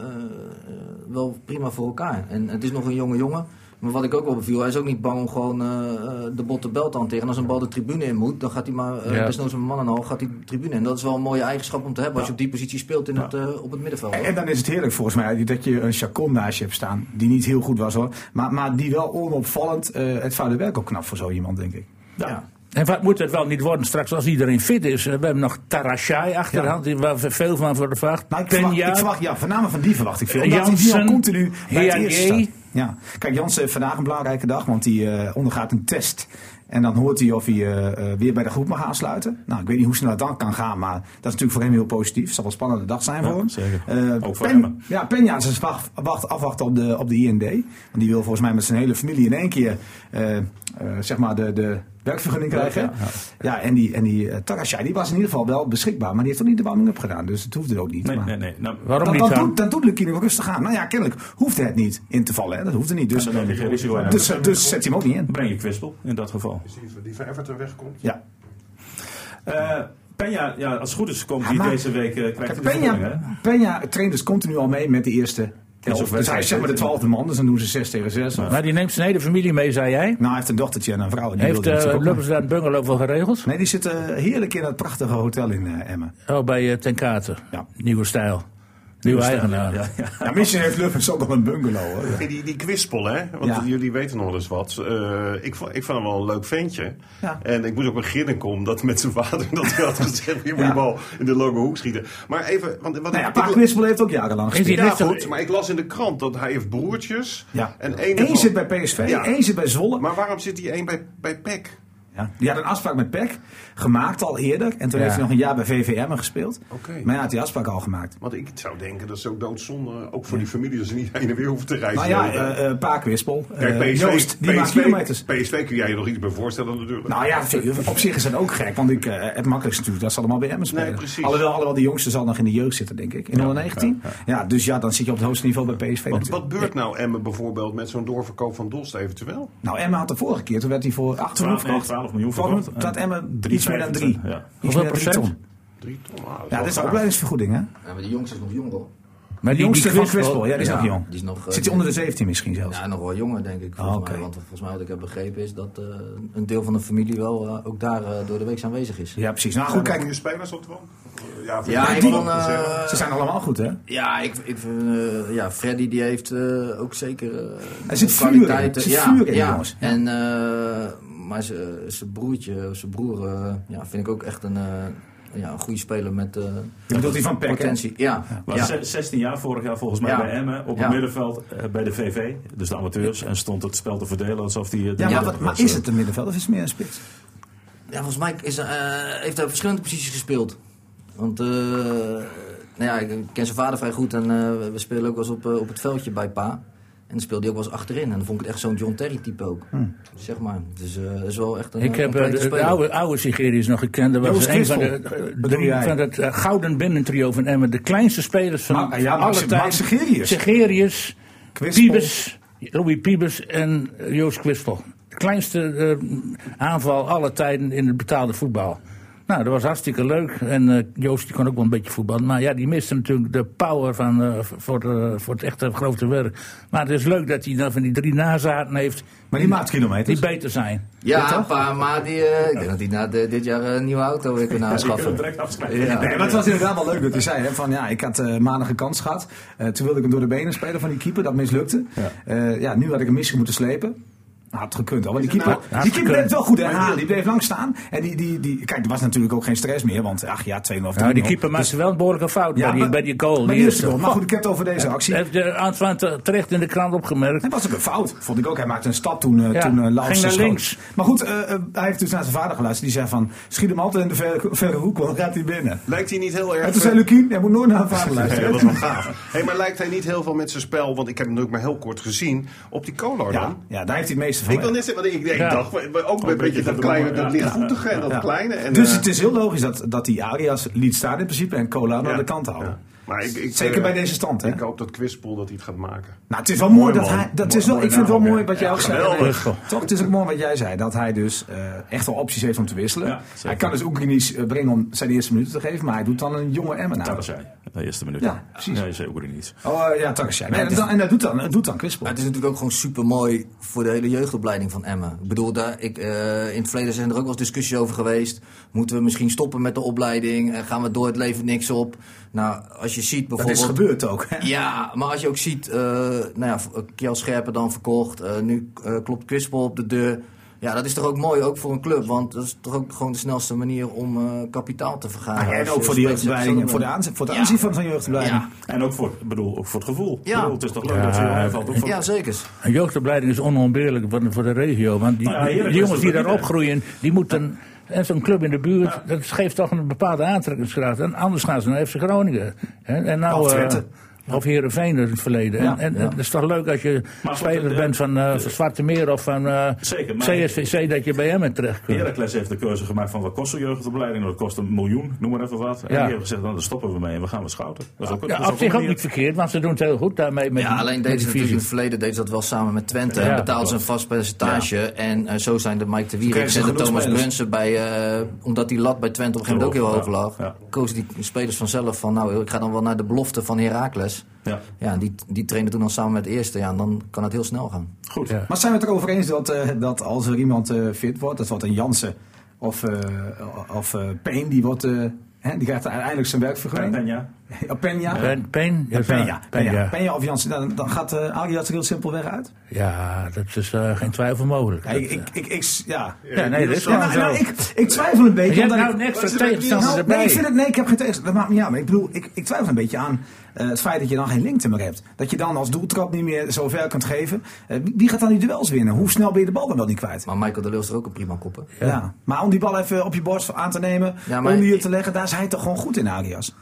[SPEAKER 4] wel prima voor elkaar. En het is nog een jonge jongen. Maar wat ik ook wel beviel, hij is ook niet bang om gewoon eh, eh, de botte bel te hanteren. En als een bal de tribune in moet, dan gaat hij maar, uh,
[SPEAKER 6] Ja.
[SPEAKER 4] desnoods een man en al, gaat hij de tribune in. Dat is wel een mooie eigenschap om te hebben als je op die positie speelt in het, eh, op het middenveld.
[SPEAKER 3] En, en dan is het heerlijk volgens mij dat je een Chacon naast je hebt staan. Die niet heel goed was hoor. Maar, maar die wel onopvallend eh, het vuile werk ook knap voor zo iemand denk ik.
[SPEAKER 4] ja.
[SPEAKER 6] En wat moet het wel niet worden straks als iedereen fit is? Eh, We hebben nog Tarashai achter de
[SPEAKER 3] Ja.
[SPEAKER 6] hand, die- waar we veel van verwacht.
[SPEAKER 3] Nou, ik verwacht,
[SPEAKER 6] Penja.
[SPEAKER 3] ik verwacht, ja, voornamelijk van die verwacht ik veel. Omdat hij die al continu bij het eerste staat. Ja. Kijk, Jansen heeft vandaag een belangrijke dag, want hij eh, ondergaat een test. En dan hoort hij of hij eh, weer bij de groep mag aansluiten. Nou, ik weet niet hoe snel dat dan kan gaan, maar dat is natuurlijk voor hem heel positief. Het zal wel een spannende dag zijn
[SPEAKER 2] Ja,
[SPEAKER 3] voor hem.
[SPEAKER 2] zeker. Ook voor
[SPEAKER 3] Pen-
[SPEAKER 2] hem.
[SPEAKER 3] Ja, Penja is dus wacht, wacht, afwachten op de, op de IND. Want die wil volgens mij met zijn hele familie in één keer zeg maar de, de werkvergunning krijgen.
[SPEAKER 2] Ja,
[SPEAKER 3] Ja, en die, en die uh, Tarasjai, die was in ieder geval wel beschikbaar. Maar die heeft toch niet de warming-up gedaan. Dus het hoefde ook niet.
[SPEAKER 2] Nee,
[SPEAKER 3] maar,
[SPEAKER 2] nee, nee. Nou,
[SPEAKER 6] Waarom
[SPEAKER 3] dan,
[SPEAKER 6] niet
[SPEAKER 3] dan,
[SPEAKER 6] dan?
[SPEAKER 3] doet, dan doet Lukien ook rustig aan. Nou ja, kennelijk hoefde het niet in te vallen. Hè? Dat hoefde niet. Dus,
[SPEAKER 2] risico aan.
[SPEAKER 3] dus, dus zet hij hem ook niet in.
[SPEAKER 2] breng je kwispel in dat geval.
[SPEAKER 5] Is die, die van Everton wegkomt?
[SPEAKER 3] Ja.
[SPEAKER 2] Eh Penja, ja, als het goed is, komt hij deze week. krijgt hè?
[SPEAKER 3] Peña, Peña traint dus continu al mee met de eerste Dus hij is zeg maar de twaalfde man. Dus dan doen ze zes tegen zes. Of-
[SPEAKER 6] Maar die neemt zijn hele familie mee, zei jij.
[SPEAKER 3] Nou, hij heeft een dochtertje en een vrouw. Die
[SPEAKER 6] Heeft uh,
[SPEAKER 3] ook
[SPEAKER 6] Lubbers daar een bungalow voor geregeld?
[SPEAKER 3] Nee, die zitten heerlijk in dat prachtige hotel in eh, Emmen.
[SPEAKER 6] Oh, bij uh, Ten Katen.
[SPEAKER 3] Ja.
[SPEAKER 6] Nieuwe stijl. Nieuwe eigenaar.
[SPEAKER 2] Ja, ja.
[SPEAKER 3] Ja, misschien heeft Lubbers ook al een bungalow. Hoor.
[SPEAKER 5] Die, die kwispel, hè? Want
[SPEAKER 3] Ja.
[SPEAKER 5] jullie weten nog eens wat. Eh, ik, vond, ik vond hem wel een leuk ventje.
[SPEAKER 3] Ja.
[SPEAKER 5] En ik moest ook beginnen komen dat met zijn vader dat hij had gezegd: je moet die bal in de loge hoek schieten. Maar even. Want, wat
[SPEAKER 3] Nou ja,
[SPEAKER 5] ik,
[SPEAKER 3] Kwispel heeft ook jarenlang gespeeld.
[SPEAKER 5] ja, goed, maar ik las in de krant dat hij heeft broertjes.
[SPEAKER 3] Ja.
[SPEAKER 5] En één
[SPEAKER 3] Eén zit bij PSV,
[SPEAKER 5] Ja.
[SPEAKER 3] één zit bij Zwolle.
[SPEAKER 5] Maar waarom zit die één bij, bij PEC?
[SPEAKER 3] Ja. Die had een afspraak met PEC, gemaakt al eerder. En toen
[SPEAKER 6] Ja.
[SPEAKER 3] heeft hij nog een jaar bij VVM gespeeld.
[SPEAKER 5] Oké.
[SPEAKER 3] Maar ja, had die afspraak al gemaakt.
[SPEAKER 5] Want ik zou denken dat is ook doodzonde, ook voor die familie, dat ze niet heen en weer hoeven te reizen.
[SPEAKER 3] Nou ja,
[SPEAKER 5] de
[SPEAKER 3] eh eh eh,
[SPEAKER 5] PSV,
[SPEAKER 3] Joost, die maakt
[SPEAKER 5] PSV,
[SPEAKER 3] kilometers.
[SPEAKER 5] PSV kun jij je nog iets bij voorstellen natuurlijk.
[SPEAKER 3] Nou ja, op zich is dat ook gek. Want ik, het makkelijkste natuurlijk, dat ze allemaal bij Emmen spelen.
[SPEAKER 5] Nee, precies.
[SPEAKER 3] Alhoewel, alhoewel die jongste zal nog in de jeugd zitten, denk ik. In 119. Ja, dus ja, dan zit je op het hoogste niveau bij PSV
[SPEAKER 5] wat, wat beurt nou Emmen bijvoorbeeld met zo'n doorverkoop van Dost eventueel?
[SPEAKER 3] Nou, Emma had de vorige keer, toen werd hij voor 8 miljoen
[SPEAKER 2] 12, nee,
[SPEAKER 3] verkocht.
[SPEAKER 2] 12 miljoen verkocht.
[SPEAKER 3] Emma
[SPEAKER 2] Drie
[SPEAKER 3] iets meer dan 3.
[SPEAKER 2] vijfentwintig, ja.
[SPEAKER 3] Iets
[SPEAKER 6] Hoeveel
[SPEAKER 3] meer dan drie
[SPEAKER 6] procent?
[SPEAKER 3] ton.
[SPEAKER 5] Drie ton? Nou,
[SPEAKER 3] Ja, dat is een opleidingsvergoeding, hè?
[SPEAKER 4] Ja, maar die jongste is nog jong hoor.
[SPEAKER 6] Maar
[SPEAKER 3] De jongste van Kwispel, ja, die is
[SPEAKER 4] Ja,
[SPEAKER 3] nog jong.
[SPEAKER 4] die is nog, eh,
[SPEAKER 3] Zit hij onder de 17 misschien zelfs?
[SPEAKER 4] Ja, nog wel jonger denk ik volgens
[SPEAKER 3] Ah,
[SPEAKER 4] mij. Want volgens mij wat ik heb begrepen is dat eh, een deel van de familie wel eh, ook daar eh, door de week aanwezig is.
[SPEAKER 3] Ja, precies. Nou
[SPEAKER 5] Goed,
[SPEAKER 3] kijk,
[SPEAKER 5] goede spelers op de? Ja,
[SPEAKER 4] Ja, ik
[SPEAKER 5] die
[SPEAKER 4] eh,
[SPEAKER 3] ze zijn allemaal goed, hè?
[SPEAKER 4] Ja, ik, ik vind, eh, ja, Freddy die heeft eh, ook zeker eh,
[SPEAKER 3] Er zit vuur in.
[SPEAKER 4] kwaliteiten.
[SPEAKER 3] Er zit
[SPEAKER 4] ja,
[SPEAKER 3] vuur in,
[SPEAKER 4] ja.
[SPEAKER 3] jongens. Ja.
[SPEAKER 4] En, eh, maar zijn broertje, zijn broer, eh, ja, vind ik ook echt een, eh, ja, een goede speler met eh,
[SPEAKER 3] Je bedoelt die van Peck,
[SPEAKER 4] potentie. Ja,
[SPEAKER 2] Was
[SPEAKER 4] ja.
[SPEAKER 2] ze- 16 jaar vorig jaar volgens mij
[SPEAKER 4] Ja.
[SPEAKER 2] bij Emmen. Op
[SPEAKER 4] Ja.
[SPEAKER 2] het middenveld eh, bij de VV, dus de amateurs. En stond het spel te verdelen alsof hij...
[SPEAKER 3] Ja, maar, wat, maar is het een middenveld of is het meer een spits?
[SPEAKER 4] Ja, volgens mij is, eh, heeft hij op verschillende posities gespeeld. Want eh, nou ja, ik ken zijn vader vrij goed en eh, we spelen ook wel eens op, eh, op het veldje bij Pa. Dan speelde hij ook wel eens achterin. En dan vond ik het echt zo'n John Terry type ook. Zeg maar. Dus eh dat is wel echt een
[SPEAKER 6] Ik heb eh, de, oude, oude Sigerius nog gekend. Dat was
[SPEAKER 3] Joost
[SPEAKER 6] een van, de, eh, drie, van het eh, gouden binnentrio van Emmen. De kleinste spelers van
[SPEAKER 3] ja,
[SPEAKER 6] alle tijden.
[SPEAKER 3] Sigerius.
[SPEAKER 6] Sigerius. Piebes, Louis Piebes en eh, Joost Kwispel. De kleinste eh, aanval alle tijden in het betaalde voetbal. Nou, dat was hartstikke leuk. En eh, Joost die kon ook wel een beetje voetballen. Maar ja, die miste natuurlijk de power van, eh, voor, eh, voor het echte grote werk. Maar het is leuk dat hij dan van die drie nazaten heeft.
[SPEAKER 3] Maar die maakt kilometers.
[SPEAKER 6] Die beter zijn.
[SPEAKER 4] Ja, maar die, ik denk dat hij na de- dit jaar een nieuwe auto weer kan
[SPEAKER 2] Die kunnen
[SPEAKER 4] aanschaffen.
[SPEAKER 2] direct afschrijven.
[SPEAKER 4] Ja.
[SPEAKER 3] Nee, maar het was inderdaad wel leuk dat hij zei. Hè, van, ja, ik had eh, maandag een kans gehad. Eh, toen wilde ik hem door de benen spelen van die keeper. Dat mislukte. Ja, ja nu had ik hem misschien moeten slepen. Had gekund al. Want die keeper,
[SPEAKER 6] nou-
[SPEAKER 3] die keeper bleef wel goed. Hè? die bleef lang staan. En die, die, die, kijk, er was natuurlijk ook geen stress meer. Want ach ja, 2-0 of 3-0.
[SPEAKER 6] Nou, die keeper maakte wel een behoorlijke fout bij, die,
[SPEAKER 3] maar-
[SPEAKER 6] bij die goal.
[SPEAKER 3] bij
[SPEAKER 6] die
[SPEAKER 3] eerste goal. Maar goed, ik heb het over deze actie.
[SPEAKER 6] Heeft de Antoine te- terecht in de krant opgemerkt.
[SPEAKER 3] Het was ook een fout, vond ik ook. Hij maakte een stap toen, eh
[SPEAKER 6] Ja,
[SPEAKER 3] toen uh, Laus
[SPEAKER 6] ging naar
[SPEAKER 3] schoot.
[SPEAKER 6] links.
[SPEAKER 3] Maar goed, eh, eh, hij heeft dus naar zijn vader geluisterd. Die zei van, schiet hem altijd in de verre, verre hoek, want dan gaat hij binnen.
[SPEAKER 5] Lijkt hij niet heel erg...
[SPEAKER 3] En toen zei Lukien, hij moet nooit naar zijn vader
[SPEAKER 5] Ja,
[SPEAKER 3] luisteren.
[SPEAKER 5] dat is wel gaaf. Hey, maar lijkt hij niet heel veel met zijn spel, want ik heb hem natuurlijk maar heel kort gezien, op die Kolar
[SPEAKER 3] Ja,
[SPEAKER 5] dan?
[SPEAKER 3] ja, daar heeft hij het van.
[SPEAKER 5] Ik wil net zeggen, want ik, ik
[SPEAKER 6] Ja.
[SPEAKER 5] dacht, ook een beetje dat kleine, dat lichtvoetige en dat kleine. En,
[SPEAKER 3] dus
[SPEAKER 5] eh,
[SPEAKER 3] het is heel logisch dat, dat die Arias liet staan in principe en Cola aan de kant houden.
[SPEAKER 5] ja. Maar ik, ik,
[SPEAKER 3] Zeker
[SPEAKER 5] eh,
[SPEAKER 3] bij deze stand, hè?
[SPEAKER 5] Ik hoop dat Quispel dat hij het gaat maken.
[SPEAKER 3] Nou, het is wel mooi,
[SPEAKER 5] Mooi,
[SPEAKER 3] dat
[SPEAKER 5] man.
[SPEAKER 3] hij. Dat
[SPEAKER 5] Mooi-
[SPEAKER 3] is wel, ik vind het wel mooi wat jij
[SPEAKER 5] Ja,
[SPEAKER 3] ook zei. Nee, Toch, het is ook mooi wat jij zei. Dat hij dus eh, echt wel opties heeft om te wisselen. Hij kan dus Oekraïnisch brengen om zijn eerste minuten te geven. Maar hij doet dan een jonge Emmen
[SPEAKER 2] Dat
[SPEAKER 3] aan.
[SPEAKER 2] was jij, de eerste minuut.
[SPEAKER 3] Ja, precies.
[SPEAKER 2] Nee, zeker niet.
[SPEAKER 3] Oh eh, ja, Takasjai. Nee, en, en dat doet dan, dat doet dan.
[SPEAKER 4] Maar het is natuurlijk ook gewoon super mooi voor de hele jeugdopleiding van Emmen. Ik bedoel, daar, ik, eh, in het verleden zijn er ook wel eens discussies over geweest. Moeten we misschien stoppen met de opleiding? En gaan we door het leven niks op? Nou, als je ziet
[SPEAKER 3] Dat
[SPEAKER 4] bijvoorbeeld.
[SPEAKER 3] is gebeurd ook. Hè?
[SPEAKER 4] Ja, maar als je ook ziet, eh nou ja, Kjell Scherpen dan verkocht. eh, nu eh, klopt Kwispel op de deur. Ja, dat is toch ook mooi, ook voor een club. Want dat is toch ook gewoon de snelste manier om eh, kapitaal te vergaren.
[SPEAKER 3] Ja, en ook voor de jeugdopleiding. Voor de aanzien, voor het
[SPEAKER 4] Ja.
[SPEAKER 3] aanzien van zijn jeugdopleiding.
[SPEAKER 4] Ja,
[SPEAKER 2] En ook voor, bedoel, ook voor het gevoel.
[SPEAKER 4] Ja.
[SPEAKER 2] bedoel, het is toch leuk
[SPEAKER 6] Ja,
[SPEAKER 2] dat je valt. Ook voor-
[SPEAKER 4] ja zeker.
[SPEAKER 6] Een jeugdopleiding is onontbeerlijk voor de, voor de regio. Want die,
[SPEAKER 2] Nou
[SPEAKER 6] die jongens die daar opgroeien, die moeten... En zo'n club in de buurt, dat geeft toch een bepaalde aantrekkingskracht. En anders gaan ze naar FC Groningen. Hè? En nou,
[SPEAKER 3] Of
[SPEAKER 6] eh, Heerenveen in het verleden.
[SPEAKER 3] Ja,
[SPEAKER 6] en en
[SPEAKER 3] ja.
[SPEAKER 6] het is toch leuk als je
[SPEAKER 2] Maar goed,
[SPEAKER 6] speler
[SPEAKER 2] de-
[SPEAKER 6] bent van, eh van Zwarte Meer of van eh,
[SPEAKER 2] Zeker, maar-
[SPEAKER 6] CSVC, dat je bij hem terecht kunt.
[SPEAKER 2] Heracles heeft de keuze gemaakt van wat kost een jeugdopleiding. Dat kost een miljoen, noem maar even wat. En
[SPEAKER 6] Ja.
[SPEAKER 2] die hebben gezegd, nou, daar stoppen we mee en we gaan wat schouten. Dat is ook, dat
[SPEAKER 6] Ja,
[SPEAKER 2] is
[SPEAKER 6] op
[SPEAKER 2] ook
[SPEAKER 6] zich ook niet verkeerd, want ze doen het heel goed daarmee. Met
[SPEAKER 4] Ja,
[SPEAKER 6] die-
[SPEAKER 4] alleen
[SPEAKER 6] met
[SPEAKER 4] deden
[SPEAKER 6] die
[SPEAKER 4] ze natuurlijk in het verleden deden ze dat wel samen met Twente.
[SPEAKER 6] Ja,
[SPEAKER 4] en betaalden ze een vast percentage. En eh, zo zijn de Mike de Wierik en de Thomas. Brunsen bij... eh, omdat die lat bij Twente op een gegeven moment ook heel hoog lag. Kozen die spelers vanzelf van... Nou, ik ga dan wel naar de belofte van Heracles.
[SPEAKER 2] Ja,
[SPEAKER 4] Ja, die, die trainen toen dan samen met de eerste. Ja, en dan kan het heel snel gaan.
[SPEAKER 2] goed.
[SPEAKER 6] Ja.
[SPEAKER 3] Maar zijn we het erover eens dat, eh, dat als er iemand eh, fit wordt, dat wordt een Jansen of, eh of eh Payne, die, wordt, eh, hè, die krijgt uiteindelijk zijn werkvergunning. Ja, Peña.
[SPEAKER 6] Pen, Pen, ja,
[SPEAKER 3] Peña, Peña,
[SPEAKER 6] Peña.
[SPEAKER 3] Peña of Jansen, dan, dan gaat uh, Arias er heel simpelweg uit.
[SPEAKER 6] Ja, dat is eh, geen twijfel mogelijk.
[SPEAKER 3] Ja, ik, ik, ik, ik- ja.
[SPEAKER 6] Ja, nee, dat is
[SPEAKER 3] Ja, nou, nou,
[SPEAKER 6] zo.
[SPEAKER 3] ik, ik twijfel een beetje.
[SPEAKER 6] Je hebt
[SPEAKER 3] omdat
[SPEAKER 6] nou
[SPEAKER 3] ik-
[SPEAKER 6] een extra
[SPEAKER 5] Wat is er met
[SPEAKER 6] tegenstander
[SPEAKER 3] Nou,
[SPEAKER 6] erbij.
[SPEAKER 3] nee, ik vind het, nee, ik heb geen tegenstander. Dat maakt niet uit. Maar ik bedoel, ik, ik twijfel een beetje aan eh, het feit dat je dan geen linkte meer hebt. Dat je dan als doeltrap niet meer zo ver kunt geven. Eh, wie- gaat dan die duels winnen? Hoe snel ben je de bal dan wel niet kwijt?
[SPEAKER 4] Maar Michael de Leeuw is er ook een prima kopper.
[SPEAKER 3] Ja. Maar om die bal even op je borst aan te nemen,
[SPEAKER 4] Ja, maar-
[SPEAKER 3] onder je te leggen, daar is hij toch gewoon goed in, Arias.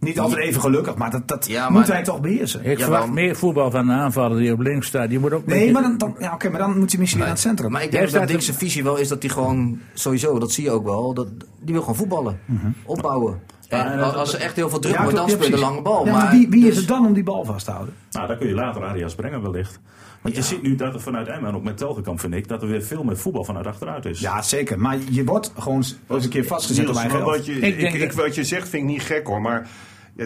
[SPEAKER 3] Niet altijd even gelukkig, maar dat, dat
[SPEAKER 4] Ja,
[SPEAKER 3] moet
[SPEAKER 4] maar-
[SPEAKER 3] hij toch beheersen.
[SPEAKER 6] Ik
[SPEAKER 4] Ja,
[SPEAKER 6] verwacht meer voetbal van de aanvaller die op links staat. Die moet ook
[SPEAKER 3] Nee,
[SPEAKER 6] beetje-
[SPEAKER 3] maar dan, dan, ja, oké, maar dan moet hij misschien weer naar het centrum.
[SPEAKER 4] Maar ik
[SPEAKER 6] Jij
[SPEAKER 4] denk dat
[SPEAKER 6] staat
[SPEAKER 4] Dick's visie wel is dat hij gewoon, sowieso, dat zie je ook wel, dat, die wil gewoon voetballen. Opbouwen.
[SPEAKER 2] Ja,
[SPEAKER 4] En
[SPEAKER 2] dat-
[SPEAKER 4] als er echt heel veel druk wordt, dan speel je de lange bal.
[SPEAKER 3] Ja, maar
[SPEAKER 4] maar
[SPEAKER 3] wie, wie is
[SPEAKER 4] dus-
[SPEAKER 3] het dan om die bal vast te houden?
[SPEAKER 2] Nou, daar kun je later Arias brengen wellicht. Want je ziet nu dat er vanuit Emmen, en ook met Telgekamp vind ik, dat er weer veel meer voetbal vanuit achteruit is.
[SPEAKER 3] Ja, zeker. Maar je wordt gewoon eens een keer vastgezet op
[SPEAKER 5] Niels,
[SPEAKER 3] eigen
[SPEAKER 5] wat je,
[SPEAKER 6] Ik
[SPEAKER 5] ik
[SPEAKER 6] denk
[SPEAKER 5] ik,
[SPEAKER 6] dat-
[SPEAKER 5] wat je zegt vind ik niet gek hoor. Maar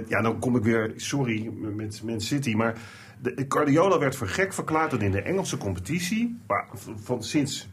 [SPEAKER 5] ja, dan kom ik weer, sorry met Man City. Maar de, Guardiola werd voor gek verklaard dat in de Engelse competitie. Waar, van sinds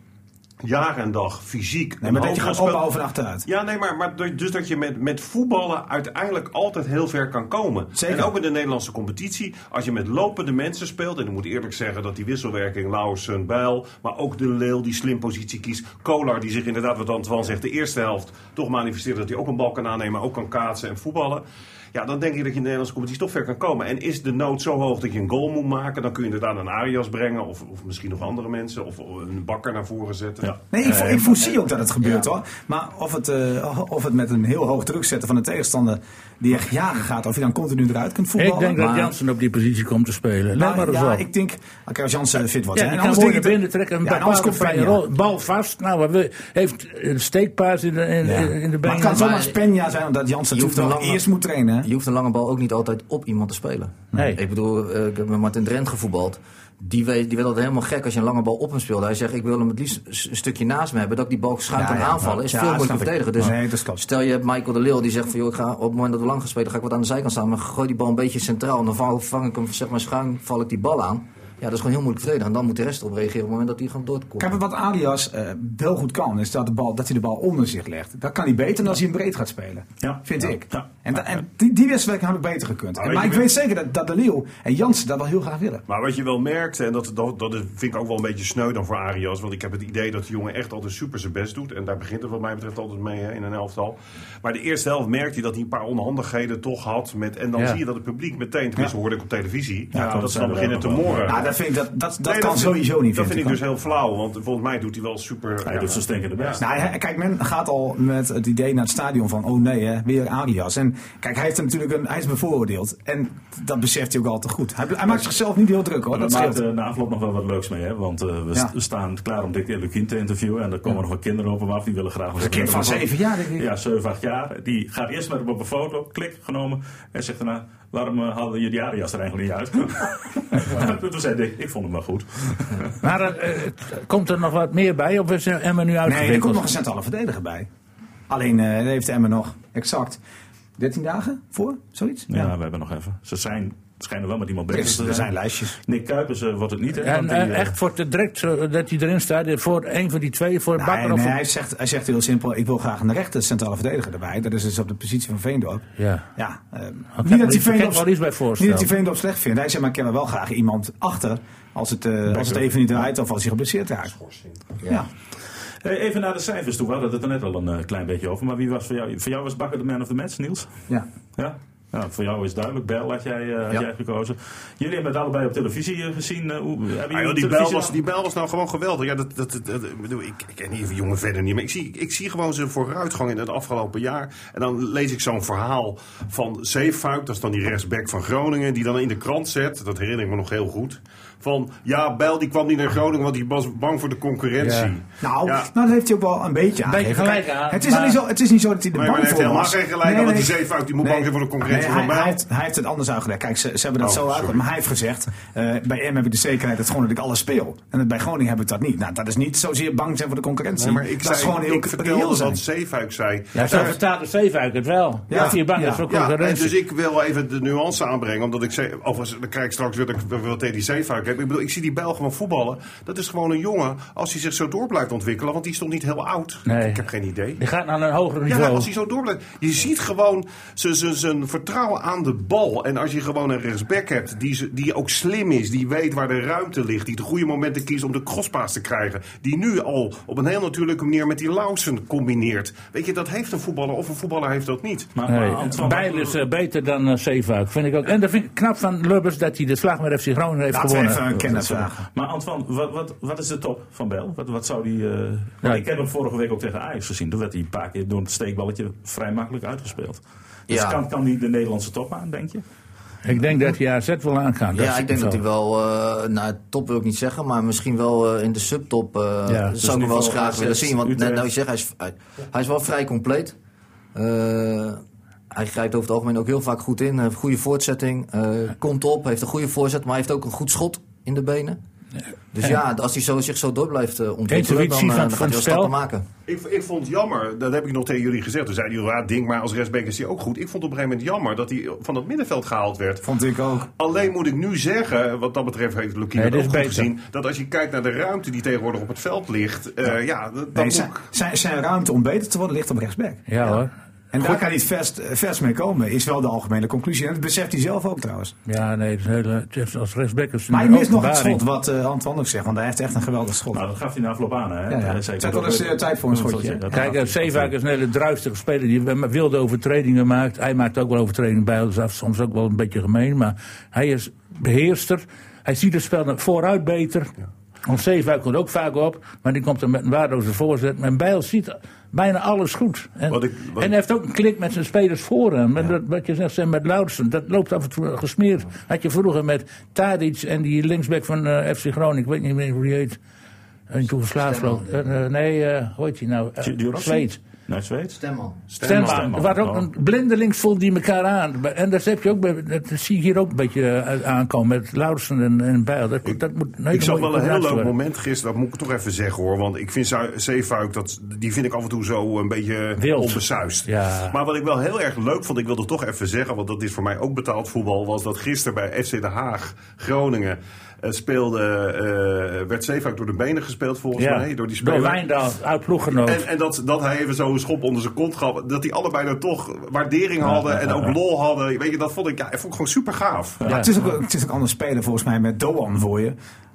[SPEAKER 5] jaar en dag fysiek.
[SPEAKER 3] Nee, maar dat je gaat opbouwen van achteruit.
[SPEAKER 5] Ja, nee, maar, maar dus dat je met, met voetballen uiteindelijk altijd heel ver kan komen.
[SPEAKER 3] Zeker.
[SPEAKER 5] En ook in de Nederlandse competitie, als je met lopende mensen speelt, en ik moet eerlijk zeggen dat die wisselwerking Lauwersen, Bijl, maar ook de Leeuw die slim positie kiest, Kolar die zich inderdaad, wat Antoine zegt, de eerste helft toch manifesteert dat hij ook een bal kan aannemen, ook kan kaatsen en voetballen. Ja, dan denk ik dat je in de Nederlandse competitie toch ver kan komen. En is de nood zo hoog dat je een goal moet maken, dan kun je inderdaad een Arias brengen. Of, of misschien nog andere mensen. Of een bakker naar voren zetten.
[SPEAKER 2] Ja.
[SPEAKER 3] Nee, ik, vo- ik voorzie ook dat het gebeurt hoor. Maar of het, eh, of het met een heel hoog druk zetten van de tegenstander die echt jaren gaat, of je dan continu eruit kunt voetballen.
[SPEAKER 6] Ik denk dat
[SPEAKER 3] maar-
[SPEAKER 6] Jansen op die positie komt te spelen.
[SPEAKER 3] Nou,
[SPEAKER 6] maar
[SPEAKER 3] ja,
[SPEAKER 6] op.
[SPEAKER 3] ik denk, oké, als Jansen fit wordt.
[SPEAKER 6] Ja,
[SPEAKER 3] En
[SPEAKER 6] kan
[SPEAKER 3] anders denk ik
[SPEAKER 6] binnen trekken. Een
[SPEAKER 3] Ja, en anders komt
[SPEAKER 6] rol. Bal vast. Nou, wil- heeft een steekpaas in de, in,
[SPEAKER 3] Ja.
[SPEAKER 6] in de
[SPEAKER 3] Maar
[SPEAKER 6] benen.
[SPEAKER 3] het kan zomaar
[SPEAKER 4] Maar-
[SPEAKER 3] Spenja zijn omdat Jansen
[SPEAKER 4] Je hoeft een lange-
[SPEAKER 3] eerst moet trainen. hè.
[SPEAKER 4] Je hoeft een lange bal ook niet altijd op iemand te spelen.
[SPEAKER 6] Nee.
[SPEAKER 4] Ik bedoel, eh, ik heb met Martin Drent gevoetbald. Die, werd altijd helemaal gek als je een lange bal op hem speelde. Hij zegt, ik wil hem het liefst een stukje naast me hebben. Dat ik die bal schuin
[SPEAKER 3] Ja,
[SPEAKER 4] kan
[SPEAKER 3] ja,
[SPEAKER 4] aanvallen. Is
[SPEAKER 3] ja,
[SPEAKER 4] veel moeilijker verdedigen. Dus
[SPEAKER 3] Nee,
[SPEAKER 4] stel je hebt Michael de Leeuw die zegt van... Joh, ik ga op het moment dat we lang gaan spelen, ga ik wat aan de zijkant staan. Maar gooi die bal een beetje centraal. En dan val- vang ik hem zeg maar schuin, val ik die bal aan. Ja, dat is gewoon heel moeilijk verdedigen. En dan moet de rest erop reageren op het moment dat hij gewoon doorkomt.
[SPEAKER 3] Kijk, wat Alias eh, wel goed kan, is dat, de bal, dat hij de bal onder zich legt. Dat kan hij beter dan als hij hem breed gaat spelen.
[SPEAKER 2] Ja.
[SPEAKER 3] Vind
[SPEAKER 2] Ja.
[SPEAKER 3] ik.
[SPEAKER 2] Ja.
[SPEAKER 3] En, da- en die, die wedstrijd had ik beter gekund.
[SPEAKER 5] Maar
[SPEAKER 3] En- ik weet zeker dat, dat de Leeuw en Jansen dat wel heel graag willen.
[SPEAKER 5] Maar wat je wel merkt, en dat, dat, dat is- vind ik ook wel een beetje sneu dan voor Arias. Want ik heb het idee dat de jongen echt altijd super zijn best doet. En daar begint het wat mij betreft altijd mee hè, in een elftal. Maar de eerste helft merkt hij dat hij een paar onhandigheden toch had. Met, en dan
[SPEAKER 6] Ja.
[SPEAKER 5] zie je dat het publiek meteen, tenminste hoorde ik op televisie,
[SPEAKER 2] Ja,
[SPEAKER 5] dat
[SPEAKER 2] dat
[SPEAKER 5] ze dan beginnen te moren.
[SPEAKER 3] Dat, vind ik, dat, dat, dat
[SPEAKER 5] Nee,
[SPEAKER 3] kan sowieso niet.
[SPEAKER 5] Dat vind ik dus heel flauw, want volgens mij doet hij wel super...
[SPEAKER 2] Hij
[SPEAKER 5] ja,
[SPEAKER 2] doet zijn stinkende best.
[SPEAKER 3] Nou, hij- kijk, men gaat al met het idee naar het stadion van, oh nee, hè, weer Arias. En kijk, hij, heeft er natuurlijk een, hij is bevooroordeeld. En dat beseft hij ook al te goed. Hij, hij maakt zichzelf niet heel druk hoor,
[SPEAKER 2] Maar
[SPEAKER 3] dat
[SPEAKER 2] daar maakt eh, na afloop nog wel wat leuks mee, hè? Want eh, we,
[SPEAKER 3] Ja.
[SPEAKER 2] staan klaar om Dick Lukien te interviewen. En er komen nog wat kinderen op hem af. Die willen graag...
[SPEAKER 3] Een kind van zeven jaar, denk ik.
[SPEAKER 2] Ja, 7, 8 jaar. Die gaat eerst met hem op een foto, klik, genomen. En zegt daarna, waarom eh, hadden jullie die Arias er eigenlijk niet uit? Toen zei Dick, ik vond hem wel goed.
[SPEAKER 6] Maar eh, komt er nog wat meer bij? Of is Emma nu
[SPEAKER 3] Nee,
[SPEAKER 6] uitgewikkeld?
[SPEAKER 3] er komt nog een centrale verdediger bij. Alleen eh, daar heeft Emmen nog exact 13 dagen voor, zoiets.
[SPEAKER 2] Ja, we hebben nog even. Ze zijn, schijnen wel met iemand bezig te
[SPEAKER 3] er
[SPEAKER 2] zijn.
[SPEAKER 3] zijn lijstjes.
[SPEAKER 2] Nick Kuipers eh, wordt het niet, hè?
[SPEAKER 6] En
[SPEAKER 2] die,
[SPEAKER 6] eh,
[SPEAKER 2] eh,
[SPEAKER 6] echt voor direct dat hij erin staat, voor een van die twee, voor
[SPEAKER 3] Nee,
[SPEAKER 6] Bakker
[SPEAKER 3] nee,
[SPEAKER 6] of
[SPEAKER 3] hij, zegt, hij zegt heel simpel, ik wil graag een rechter centrale verdediger erbij. Dat is dus op de positie van Veendorp.
[SPEAKER 6] Ja.
[SPEAKER 3] Ja, eh,
[SPEAKER 6] Ik
[SPEAKER 3] niet dat hij Veendorp,
[SPEAKER 6] wel iets bij
[SPEAKER 3] niet dat hij Veendorp slecht vindt. Hij zegt, maar ik ken er wel graag iemand achter als het, eh, als het even niet draait of als hij geblesseerd raakt. Ja.
[SPEAKER 2] Hey, even naar de cijfers toe. We hadden het er net al een klein beetje over. Maar wie was voor jou? Voor jou was Bakker de man of the match, Niels?
[SPEAKER 3] Ja.
[SPEAKER 2] Ja? Ja, voor jou is duidelijk. Bel had jij, eh, had
[SPEAKER 4] Ja.
[SPEAKER 2] jij gekozen. Jullie hebben het allebei op televisie eh, gezien. eh, hoe,
[SPEAKER 5] Ah, joh, die, bel was, die bel was nou gewoon geweldig. Ja, dat, dat, ik, ik ken die jongen verder niet, maar ik zie, ik zie gewoon zijn vooruitgang in het afgelopen jaar. En dan lees ik zo'n verhaal van Zeefuik, dat is dan die rechtsback van Groningen, die dan in de krant zet, dat herinner ik me nog heel goed. Van ja, Bijl die kwam niet naar Groningen, want hij was bang voor de concurrentie.
[SPEAKER 6] Ja.
[SPEAKER 3] Nou,
[SPEAKER 5] Ja.
[SPEAKER 3] nou, dat heeft hij ook wel een beetje aan.
[SPEAKER 6] Beetje gelijk aan,
[SPEAKER 3] Het is,
[SPEAKER 6] maar-
[SPEAKER 3] niet zo, het is niet zo dat hij er
[SPEAKER 5] Maar
[SPEAKER 3] bang
[SPEAKER 5] hij heeft
[SPEAKER 3] voor
[SPEAKER 5] helemaal
[SPEAKER 3] was.
[SPEAKER 5] geen gelijk aan, want die Zeefuik die moet bang zijn voor de concurrentie
[SPEAKER 3] Nee,
[SPEAKER 5] van
[SPEAKER 3] hij,
[SPEAKER 5] Bijl.
[SPEAKER 3] hij, heeft, hij heeft het anders uitgelegd. Kijk, ze, ze hebben dat
[SPEAKER 5] Oh,
[SPEAKER 3] zo uitgelegd. Maar hij heeft gezegd, eh, bij M heb ik de zekerheid dat, gewoon dat ik alles speel. En bij Groningen heb ik dat niet. Nou, dat is niet zozeer bang zijn voor de concurrentie.
[SPEAKER 5] Nee, maar ik,
[SPEAKER 3] dat
[SPEAKER 5] zei,
[SPEAKER 3] is gewoon heel
[SPEAKER 5] ik vertelde dat Zeefuik zei.
[SPEAKER 6] Ja, zo vertaalt de Zeefuik het wel.
[SPEAKER 3] Ja.
[SPEAKER 6] Dat hij bang
[SPEAKER 3] Ja.
[SPEAKER 6] is voor
[SPEAKER 5] Ja, en
[SPEAKER 6] concurrentie.
[SPEAKER 5] dus ik wil even de nuance aanbrengen. Omdat ik zei, overigens, dan krijg ik straks weer tegen die Zeefuik Ik bedoel, ik zie die Bijl gewoon voetballen. Dat is gewoon een jongen, als hij zich zo door blijft ontwikkelen. Want die is toch niet heel oud?
[SPEAKER 6] Nee.
[SPEAKER 5] Ik heb geen idee.
[SPEAKER 6] Die gaat naar een hoger
[SPEAKER 5] Ja,
[SPEAKER 6] niveau.
[SPEAKER 5] maar als hij zo door blijft. Je ziet gewoon zijn- zijn zijn vertrouwen aan de bal. En als je gewoon een rechtsback hebt die, ze- die ook slim is. Die weet waar de ruimte ligt. Die de goede momenten kiest om de crosspaas te krijgen. Die nu al op een heel natuurlijke manier met die Lausen combineert. Weet je, dat heeft een voetballer of een voetballer heeft dat niet.
[SPEAKER 2] Maar,
[SPEAKER 6] Nee,
[SPEAKER 2] maar
[SPEAKER 6] Bijl is eh, beter dan uh, Zeefuik, vind ik ook. En dat vind ik knap van Lubbers dat hij de slag met FC Groningen heeft
[SPEAKER 3] we
[SPEAKER 6] gewonnen.
[SPEAKER 3] Even een kennis vragen.
[SPEAKER 2] maar Antoine, wat, wat, wat is de top van Bel? Wat, wat zou die... eh,
[SPEAKER 6] Ja.
[SPEAKER 2] ik heb hem vorige week ook tegen Ajax gezien. Toen werd hij een paar keer door het steekballetje vrij makkelijk uitgespeeld. Dus
[SPEAKER 4] Ja.
[SPEAKER 2] kan, kan hij de Nederlandse top aan, denk je?
[SPEAKER 6] Ik denk dat hij AZ wil aangaan.
[SPEAKER 4] Ja, ik denk dat hij wel, eh nou top wil ik niet zeggen, maar misschien wel eh, in de subtop eh
[SPEAKER 6] Ja,
[SPEAKER 4] dat
[SPEAKER 6] dus
[SPEAKER 4] zou ik wel eens graag
[SPEAKER 2] AZ,
[SPEAKER 4] willen zien. Want net nou je zegt, hij is, hij, hij is wel vrij compleet. Eh, hij grijpt over het algemeen ook heel vaak goed in. Heeft goede voortzetting, eh, komt op, heeft een goede voorzet, maar hij heeft ook een goed schot in de benen. Dus ja, als hij zo, zich zo door blijft eh, ontwikkelen, dan, eh, dan gaat hij stappen maken.
[SPEAKER 5] Ik, ik vond het jammer, dat heb ik nog tegen jullie gezegd. Toen zeiden jullie, ja, ding, maar als rechtsback is hij ook goed. Ik vond het op een gegeven moment jammer dat hij van dat middenveld gehaald werd.
[SPEAKER 3] Vond ik ook.
[SPEAKER 5] Alleen moet ik nu zeggen, wat dat betreft heeft Lukien
[SPEAKER 6] Nee,
[SPEAKER 5] ook
[SPEAKER 6] is
[SPEAKER 5] goed
[SPEAKER 6] beter.
[SPEAKER 5] gezien. Dat als je kijkt naar de ruimte die tegenwoordig op het veld ligt. eh, ja, dat, dat
[SPEAKER 3] Nee,
[SPEAKER 5] moet
[SPEAKER 3] zijn, zijn, zijn ruimte om beter te worden ligt op rechtsback.
[SPEAKER 6] Ja hoor.
[SPEAKER 3] En daar kan hij het vers, vers mee komen, is wel de algemene conclusie. En dat beseft hij zelf ook trouwens.
[SPEAKER 6] Ja, nee, het is een hele, het is als rechtsback is
[SPEAKER 3] Maar hij mist nog het schot, wat eh Antoine ook zegt. Want hij heeft echt een geweldig schot.
[SPEAKER 2] Nou, dat gaf hij na afloop aan, hè?
[SPEAKER 3] Ja, ja.
[SPEAKER 2] Eh,
[SPEAKER 3] wel eens, eh, tijd voor een schotje,
[SPEAKER 6] Kijk, uh, Zeevaak is een hele druistige speler die wilde overtredingen maakt. Hij maakt ook wel overtredingen bij, dat is soms ook wel een beetje gemeen. Maar hij is beheerster. Hij ziet het spel naar vooruit beter. Want Zeevaak komt ook vaak op, maar die komt er met een waardeloze voorzet. En Bijl ziet bijna alles goed. En,
[SPEAKER 5] Wat ik- wat-
[SPEAKER 6] en hij heeft ook een klik met zijn spelers voor hem. En dat, wat je zegt zeg, met Lauritsen, dat loopt af en toe gesmeerd. Had je vroeger met Tadic en die linksback van eh, FC Groningen, ik weet niet meer hoe die heet. En toen verslaafd vloog. Eh, eh, nee, eh hoe heet die nou? Uh,
[SPEAKER 2] Nee, Zweeds?
[SPEAKER 4] Stemman.
[SPEAKER 6] Stemma.
[SPEAKER 2] Stemma.
[SPEAKER 6] Er waren ook
[SPEAKER 2] Oh.
[SPEAKER 6] een blindelings voelden die elkaar aan. En dat, heb je ook bij, dat zie je hier ook een beetje eh, aankomen met Lauritsen en, en Bijl. Dat, dat moet
[SPEAKER 5] Ik zag wel een heel leuk moment gisteren, dat moet ik toch even zeggen hoor. Want ik vind Zeefuik, dat, die vind ik af en toe zo een beetje
[SPEAKER 6] Wild.
[SPEAKER 5] onbesuist.
[SPEAKER 6] Ja.
[SPEAKER 5] Maar wat ik wel heel erg leuk vond, ik wilde toch even zeggen, want dat is voor mij ook betaald voetbal, was dat gisteren bij FC Den Haag, Groningen, speelde, eh, werd Zeefuik door de benen gespeeld volgens
[SPEAKER 6] Ja,
[SPEAKER 5] mij. Door die
[SPEAKER 6] door
[SPEAKER 5] speler.
[SPEAKER 6] Wijndal, uit ploeggenoot.
[SPEAKER 5] En, en dat, dat hij even zo een schop onder zijn kont gaf. Dat die allebei er toch waardering hadden en ook lol hadden. Weet je, dat vond ik, ja, ik vond ik gewoon super gaaf.
[SPEAKER 3] Het, is ook, het is ook anders spelen volgens mij met Doan voor je.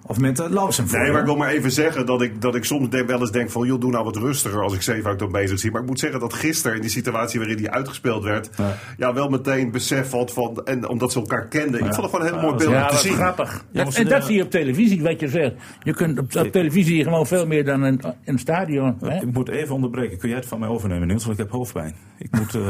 [SPEAKER 3] Of met uh, Lausen voor
[SPEAKER 5] Nee, maar ik wil maar even zeggen dat ik, dat ik soms denk, wel eens denk van... joh, doe nou wat rustiger als ik Zeefuik dan bezig zie. Maar ik moet zeggen dat gisteren in die situatie waarin hij uitgespeeld werd... ja, wel meteen besef had van... en omdat ze elkaar kenden. Ik vond het gewoon een heel mooi beeld
[SPEAKER 6] ja,
[SPEAKER 5] te zien.
[SPEAKER 6] grappig. En dat
[SPEAKER 2] de-
[SPEAKER 6] zie je op televisie, wat je zegt. Je kunt op, op televisie gewoon veel meer dan in, in het stadion. Hè?
[SPEAKER 2] Ik moet even onderbreken. Kun jij het van mij overnemen, Niels? Want ik heb hoofdpijn. Ik moet... eh,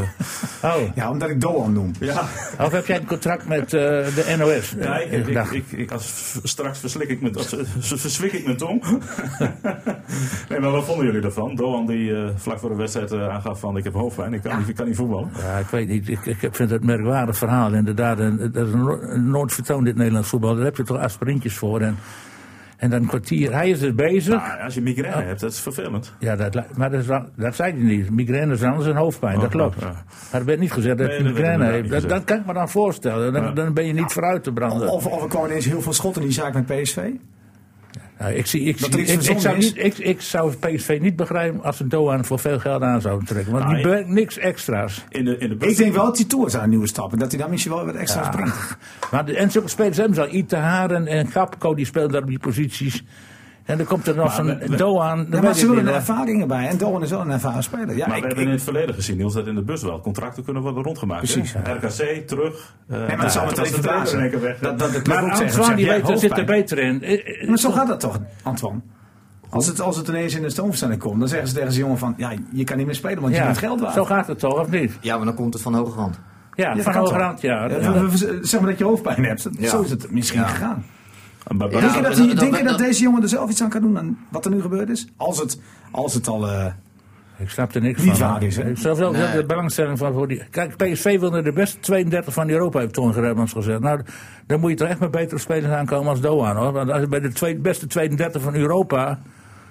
[SPEAKER 6] Oh.
[SPEAKER 3] Ja, omdat ik Doan noem.
[SPEAKER 2] ja,
[SPEAKER 6] Of heb jij een contract met eh, de NOS?
[SPEAKER 2] ja ik, ik, ik, als, straks verslik ik mijn, als, verswik ik mijn tong. nee, maar wat vonden jullie ervan? Doan die eh, vlak voor de wedstrijd eh, aangaf van ik heb hoofdpijn. Ik kan, niet, ik kan niet voetballen.
[SPEAKER 6] Ja, ik weet niet. Ik, ik vind het een merkwaardig verhaal. Inderdaad, en, dat is no- nooit vertoond dit Nederlands voetbal. Daar heb je toch aspirintjes voor. En, en dan een kwartier. Hij is dus bezig.
[SPEAKER 2] Maar als je migraine hebt, dat is vervelend.
[SPEAKER 6] Ja, dat, maar dat, is wel- dat zei hij niet. Migraine is anders dan hoofdpijn, dat
[SPEAKER 2] Oh,
[SPEAKER 6] klopt.
[SPEAKER 2] ja.
[SPEAKER 6] Maar er werd niet gezegd dat
[SPEAKER 2] Nee,
[SPEAKER 6] je migraine heeft. Dat, kan ik me dan voorstellen. Dan,
[SPEAKER 2] Ja.
[SPEAKER 6] dan ben je niet vooruit te branden.
[SPEAKER 3] Of, of er komen ineens heel veel schotten in die zaak met PSV.
[SPEAKER 6] Ja, ik, zie, ik, zie, ik, ik, zou
[SPEAKER 3] verzonnen
[SPEAKER 6] niet, ik, ik zou PSV niet begrijpen als ze Doan voor veel geld aan zouden trekken. Want
[SPEAKER 2] Nou,
[SPEAKER 6] die
[SPEAKER 2] ik-
[SPEAKER 6] brengt niks extra's.
[SPEAKER 2] In de, in de
[SPEAKER 3] Ik denk wel dat hij toe is aan een nieuwe stap. En dat hij dan misschien wel wat extra's brengt.
[SPEAKER 6] Maar de, en zulke spelers hebben ze al. Itaharen en Gapco die spelen daar op die posities. En dan komt er nog
[SPEAKER 2] we-
[SPEAKER 6] Doan.
[SPEAKER 3] Ja, maar ze willen er ervaringen bij. En Doan is wel een ervaren speler. Ja,
[SPEAKER 2] maar
[SPEAKER 3] ik,
[SPEAKER 2] we hebben
[SPEAKER 3] ik-
[SPEAKER 2] in het verleden gezien, Niels, dat in de bus wel contracten kunnen worden rondgemaakt.
[SPEAKER 3] Precies?
[SPEAKER 2] RKC, terug. eh,
[SPEAKER 3] Nee, maar dat zal me toch even
[SPEAKER 2] weg.
[SPEAKER 3] Dat, dat
[SPEAKER 6] Maar die weet, zit er beter in. Eh, eh,
[SPEAKER 3] Maar zo gaat dat toch, Antoine? Als het, als het ineens in de stoomversnelling komt, dan zeggen ze tegen zijn jongen van... Ja, je kan niet meer spelen, want je bent geld waard.
[SPEAKER 6] zo gaat het toch, of niet?
[SPEAKER 4] Ja, maar dan komt het van hoge hand.
[SPEAKER 6] Ja, van
[SPEAKER 3] toch?
[SPEAKER 6] ja.
[SPEAKER 3] Ja, zeg maar dat je hoofdpijn hebt.
[SPEAKER 4] Ja.
[SPEAKER 3] Zo is het misschien
[SPEAKER 4] Ja.
[SPEAKER 3] gegaan.
[SPEAKER 2] Maar-
[SPEAKER 4] Ja,
[SPEAKER 3] denk je, dat,
[SPEAKER 4] dat-
[SPEAKER 3] die-
[SPEAKER 4] dat-
[SPEAKER 3] denk je
[SPEAKER 4] dat-
[SPEAKER 3] dat deze jongen er zelf iets aan kan doen aan wat er nu gebeurd is? Als het, als het al... eh,
[SPEAKER 6] Ik snap er niks
[SPEAKER 3] Niet
[SPEAKER 6] van.
[SPEAKER 3] waar is, hè?
[SPEAKER 6] Zoveel
[SPEAKER 4] Nee.
[SPEAKER 6] de belangstelling van voor die. Kijk, PSV wilde de beste 32 van Europa, heeft Toon Gerbrands gezegd. Nou, dan moet je toch echt met betere spelers aankomen als Doan, hoor. Want als je bij de twee, beste 32 van Europa.